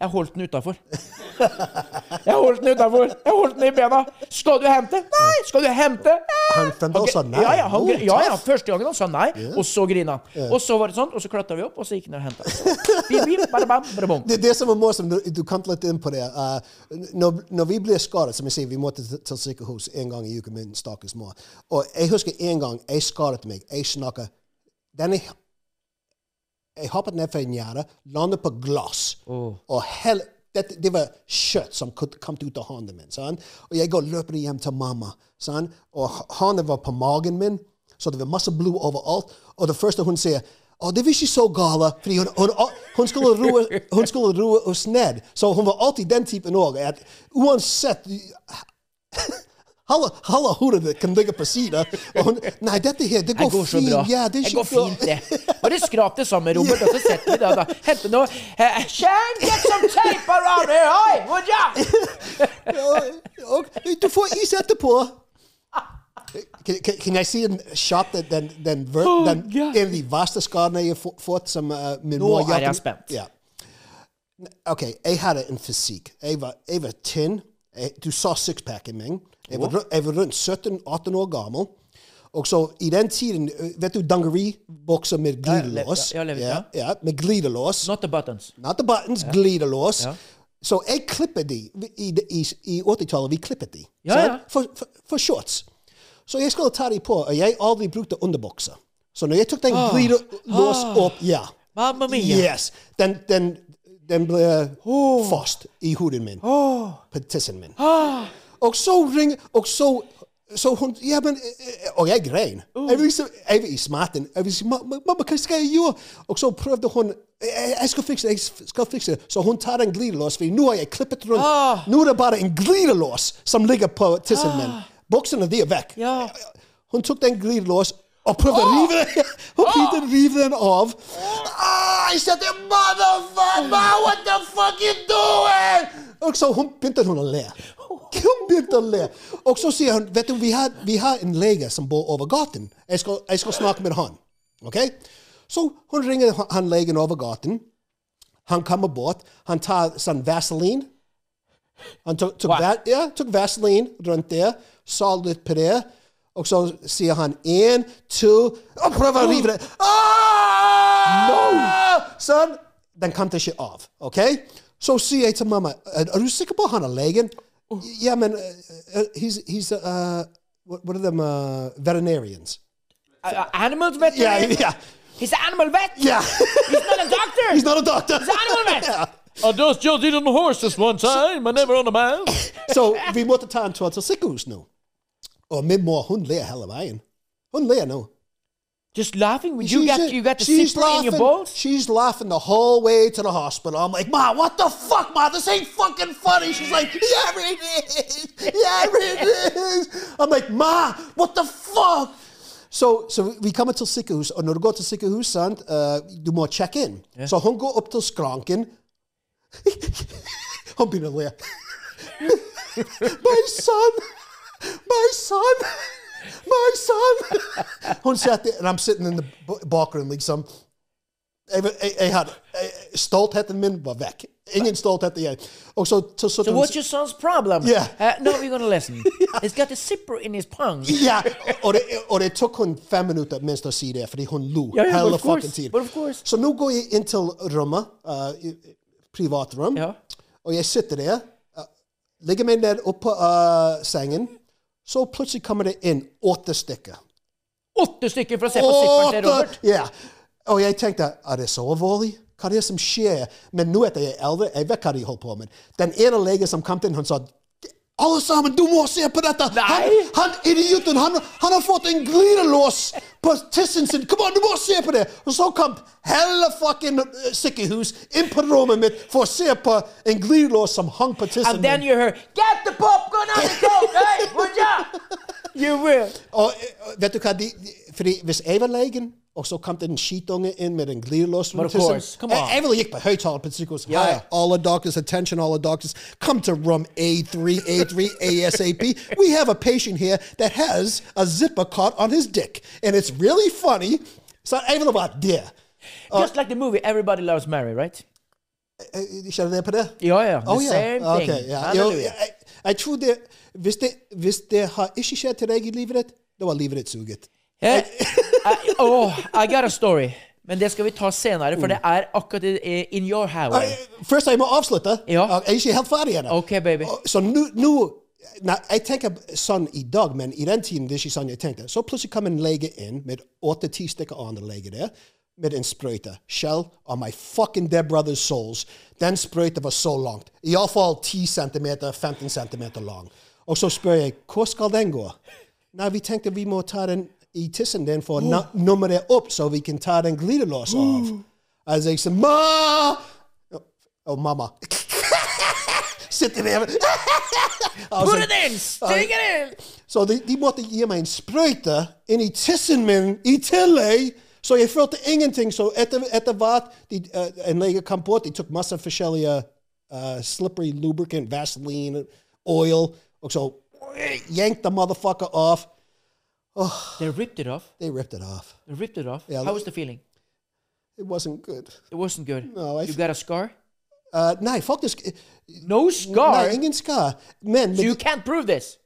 Jeg holdt den utafor. Jeg holdt den utafor. Jeg holdt den i bena. Skal du hente? Nei! Skal du hente? Han fremdeles sa nei. Ja, ja, han, ja, ja, første gangen han sa nei, og så grina han. Og så var det sånn, og så klatra vi opp, og så gikk han og henta. Det bom. Det, som er morsomt, du, kom litt inn på det uh, når, når vi blir skadet, som jeg sier, vi måtte til, sykehus en gang i uken med en stakkars mor. Og jeg husker en gang jeg skadet meg. Jeg denne, Jeg hoppet ned fra en gjerde, landet på glass. Og hele, det, det var kjøtt som kom ut av hånden min. Sånn? Og jeg går og løper hjem til mamma. Sånn? Og hånden var på magen min, så det var masse blod overalt. Og det første hun sier Oh, det var ikke så gale, fordi hun, hun, hun, skulle roe, hun skulle roe oss ned. Så hun var alltid den typen òg. Uansett Halve halve hodet kan ligge på siden. Nei, dette her, det går, går fint. Ja, det, det går fint, det. Bare skrap det sammen, Robert, og så setter vi det da. Hente noe Shane, get some tape around here, oi! Would ya? Og, du får is etterpå. Kan, can, can, jeg see en shot den, den, den, ver- Oh, den, en av de verste skadene jeg har fått som uh, min Nå er jeg spent. Ja. OK, jeg hadde en fysikk. Jeg var, jeg var tynn. Jeg, du sa sixpacken min. Jeg var, jeg var rundt 17-18 år gammel. Og så i den tiden Vet du dungeribukser med glidelås? ja, ja, ja. ja, med glidelås. Not the buttons. Not the buttons, glidelås. Så jeg klippet de i, i, i 80-tallet. Vi klippet de Ja, ja. For, for, for shorts. Så jeg skulle ta de på, og jeg aldri brukte underbukser. Så når jeg tok den glidelås opp Ja. Mamma mia. Yes. Den, den, den ble fast i huden min. På tissen min. Og så ringer Og så så hun Ja, men eh, Og jeg grein. Jeg så, jeg var i smerten. Jeg så, mamma, hva skal jeg gjøre? Og så prøvde hun jeg, skal fikse det, jeg skal fikse det. Så hun tar en glidelås, for nå har jeg klippet rundt. Nå er det bare en glidelås som ligger på tissen min. Buksene, de er vekk. Ja. Hun tok den glidelås og prøvde å rive den Hun prøvde å rive den av. Ah, jeg sa til motherfucker, what the fuck you doing? Og så hun begynte hun å le. Hun begynte å le. Og så sier hun, vet du, vi har, vi har en lege som bor over gaten. Jeg skal, jeg skal snakke med han. Ok? Så hun ringer han- legen over gaten. Han kommer bort. Han tar sånn Vaseline. Han tok, tok, va- ja, tok Vaseline rundt der, sa litt på det, og så sier han én, to Og prøver å rive det ah! Sånn. Den kom ikke av. ok? Så sier jeg til mamma Er er du sikker på han er legen? Ja, man. uh, uh, he's, he's uh, what, what are them uh, veterinarians? Uh, animals vet Ja, ja. He's an animal vet. yeah. He's not a doctor. He's not a doctor. He's an animal vet. Ja. I just just eat on the horses one time, but never on the man. Så vi måtte ta en tur til sykehus nå. Og min mor hun ler hele veien. Hun ler nå. Just laughing? You She's got you got the zipper in your laughing- balls? She's laughing the whole way to the hospital. I'm like, Ma, what the fuck, Ma? This ain't fucking funny. She's like, Yeah, it is. Yeah, it is. I'm like, Ma, what the fuck? Så, så vi kommer til sykehus, og når du går til sykehus, sant, eh, du må sjekke inn. Så hun går opp til skranken. hun begynner å le. My son! My son! My son! Hun satt and I'm sitting in the bakgrunnen, liksom. Jeg, jeg, jeg hadde, jeg, stoltheten min var vekk. Ingen stolthet igjen. Og så, så, så, So what's your son's problem? Yeah. Uh, no, we're gonna listen. He's got a zipper in his pung. Ja, og det, og det tok hun fem minutter minst å si det, fordi hun lo Ja, ja, hele fucking tiden. Så nå går jeg inn til rommet, uh, privatrom, Ja. og jeg sitter der, uh, ligger meg ned oppå uh, sengen, så plutselig kommer det inn åtte stykker. Åtte stykker for å se på sikkert til Robert. Ja. Og jeg tenkte, er det så alvorlig? Hva er det som skjer? Men nå etter jeg er eldre, jeg vet hva de holder på med. Den ene legen som kom inn, han sa, alle sammen, du må se på dette! Han, Nei. han idioten, han, han har fått en glidelås på tissen sin! Kom an, du må se på det! Og så kom hele fucking uh, sykehus inn på rommet mitt for å se på en glidelås som hang på tissen And then min. you heard, get the popcorn on the coke, hey, would ya? You will. Og eh, vet du hva, de, de, fordi hvis jeg var legen, og så kom det en skitunge inn med en glidelås jeg ville gikk på høyttaler på sykehus. Ja, Hi, ja. all attention, alle doctors. Come to room A3, A3, ASAP. We have a patient here that has a zipper caught on his dick. And it's really funny. Så jeg ville vært der. Just like the movie Everybody Loves Mary, right? Kjenner dere på det? Ja, ja. The Oh, same thing. Okay. Jo, jeg, jeg tror det hvis, det hvis det har ikke skjedd til deg i livet ditt, da var livet ditt suget. Eh, I, oh, I got a story. Men det skal vi ta senere, for det er akkurat in your highway. Uh, Først jeg må avslutte. Ja. Jeg er ikke helt ferdig ennå. Ok, baby. Og- Så nå Jeg tenker sånn i dag, men i den tiden det er ikke sånn jeg tenkte. Så plutselig kom en lege inn med åtte-ti stykker andre leger der med en sprøyte. Shell on my fucking dead brother's souls. Den sprøyta var så langt. Iallfall 10 cm, 15 cm lang. Og så spør jeg hvor skal den gå? Nei, vi tenkte vi må ta den i tissen din for å oh. numre det opp, så vi kan ta den glidelås av. Altså, jeg sa Ma! Og mamma sitter der. Put it in! Stick it in! så de, de måtte gi meg en sprøyte inn i tissen min i tillegg. Så jeg følte ingenting. Så etter, etter hvert de, uh, en lege kom bort, de tok masse forskjellige uh, slippery lubricant, Vaseline, oil, og så yanked the motherfucker off. They ripped it off. They ripped it off. They ripped it off. Yeah, How look- was the feeling? It wasn't good. It wasn't good. No, I you f- got a scar? Uh, nei, faktisk No scar? Nei, ingen skar. Men, So you can't prove this.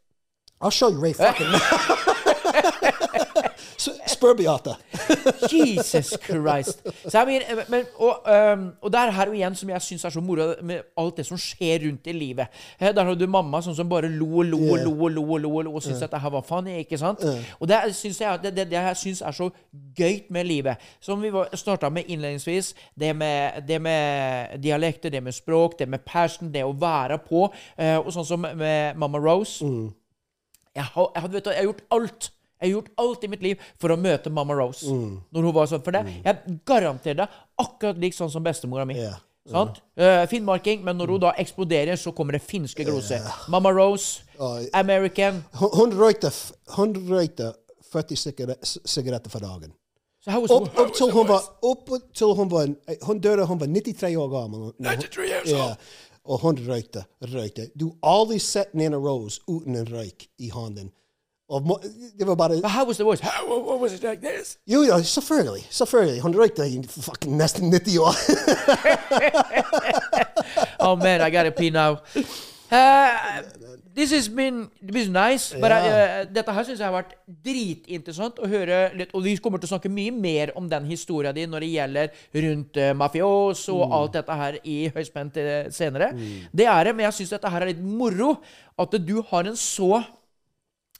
I'll show you right fucking Spør Beate. Jesus Christ. Så jeg mener, men, og, um, og det er her igjen som jeg syns er så moro, med alt det som skjer rundt i livet. Eh, Der har du mamma sånn som bare lo og lo og Yeah. lo og lo og lo og, lo, og syns at det her var funny, ikke sant? Og det syns jeg det, det, det jeg synes er så gøy med livet. Som vi starta med innledningsvis, det med, det med dialekter, det med språk, det med passion, det å være på, eh, og sånn som med Mamma Rose. Jeg har, jeg, vet jeg har gjort alt. Jeg har gjort alt i mitt liv for å møte Mamma Rose. Når hun var sånn. For det, jeg garanterer deg akkurat lik sånn som bestemora mi. Yeah. Sant? Uh, finnmarking, men når hun da eksploderer, så kommer det finske gloser. Mamma Rose, American. Hun, hun røykte f- hun røykte 40 sigaret- sigaretter for dagen. Så was Opp, opp til hun var opp til hun var Hun døde hun var 93 år gammel. 93 år gammel. old. Og hun røykte, røykte. Du har aldri sett Nina Rose uten en røyk i hånden. Og må, det var bare how was the voice? How, what, was it like this? Jo, ja, selvfølgelig. Selvfølgelig. Hun røykte i fucking nesten 90 år. Oh man, I gotta pee now. Uh, this has been, been nice. But I, uh, dette her syns jeg har vært dritinteressant å høre litt. Og vi kommer til å snakke mye mer om den historien din når det gjelder rundt uh, mafios og alt dette her i høyspent senere. senere. Det er det, men jeg syns dette her er litt moro. At du har en så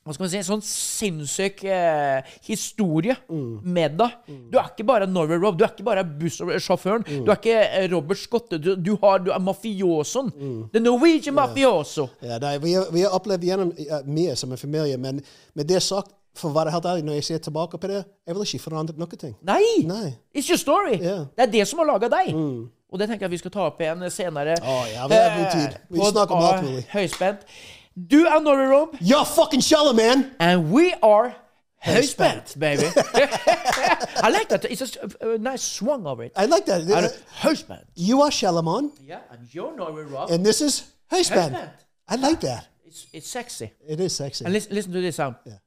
hva skal man si, en sånn sinnssyk eh, historie med deg. Du er ikke bare Norway Rob, du er ikke bare bussjåføren. Du er ikke eh, Robert Scott, Du, du, har, du er mafiosoen. The Norwegian mafioso. Ja, nei, vi, har, vi har opplevd gjennom uh, mye som en familie, men med det sagt, for å være helt ærlig, når jeg ser tilbake på det, jeg vil ikke forandre noen ting. Nei! Nei. It's your story. Yeah. Det er det som har laga deg. Og det tenker jeg vi skal ta opp igjen senere. Å, ja, vi har god tid. Vi snakker om alt av mulig. Høyspent. Du er Norway Rob, You're fucking shallow, man! and we are Høyspent. Høyspent, baby. I like that. It's a nice swung over it. I like that. Er Høyspent? You are Shalomon, Yeah, and you're Norway Rob. and this is Husband. Husband. I like that. It's, it's sexy. It is sexy. And listen, listen to this sound. Yeah.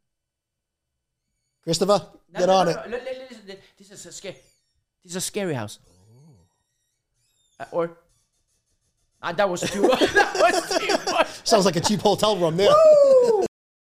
Christopher, No, get no, on no, it. This is a scary. This is a scary house. Uh, or. Ah, that was too. that was too much. Sounds like a cheap hotel room there.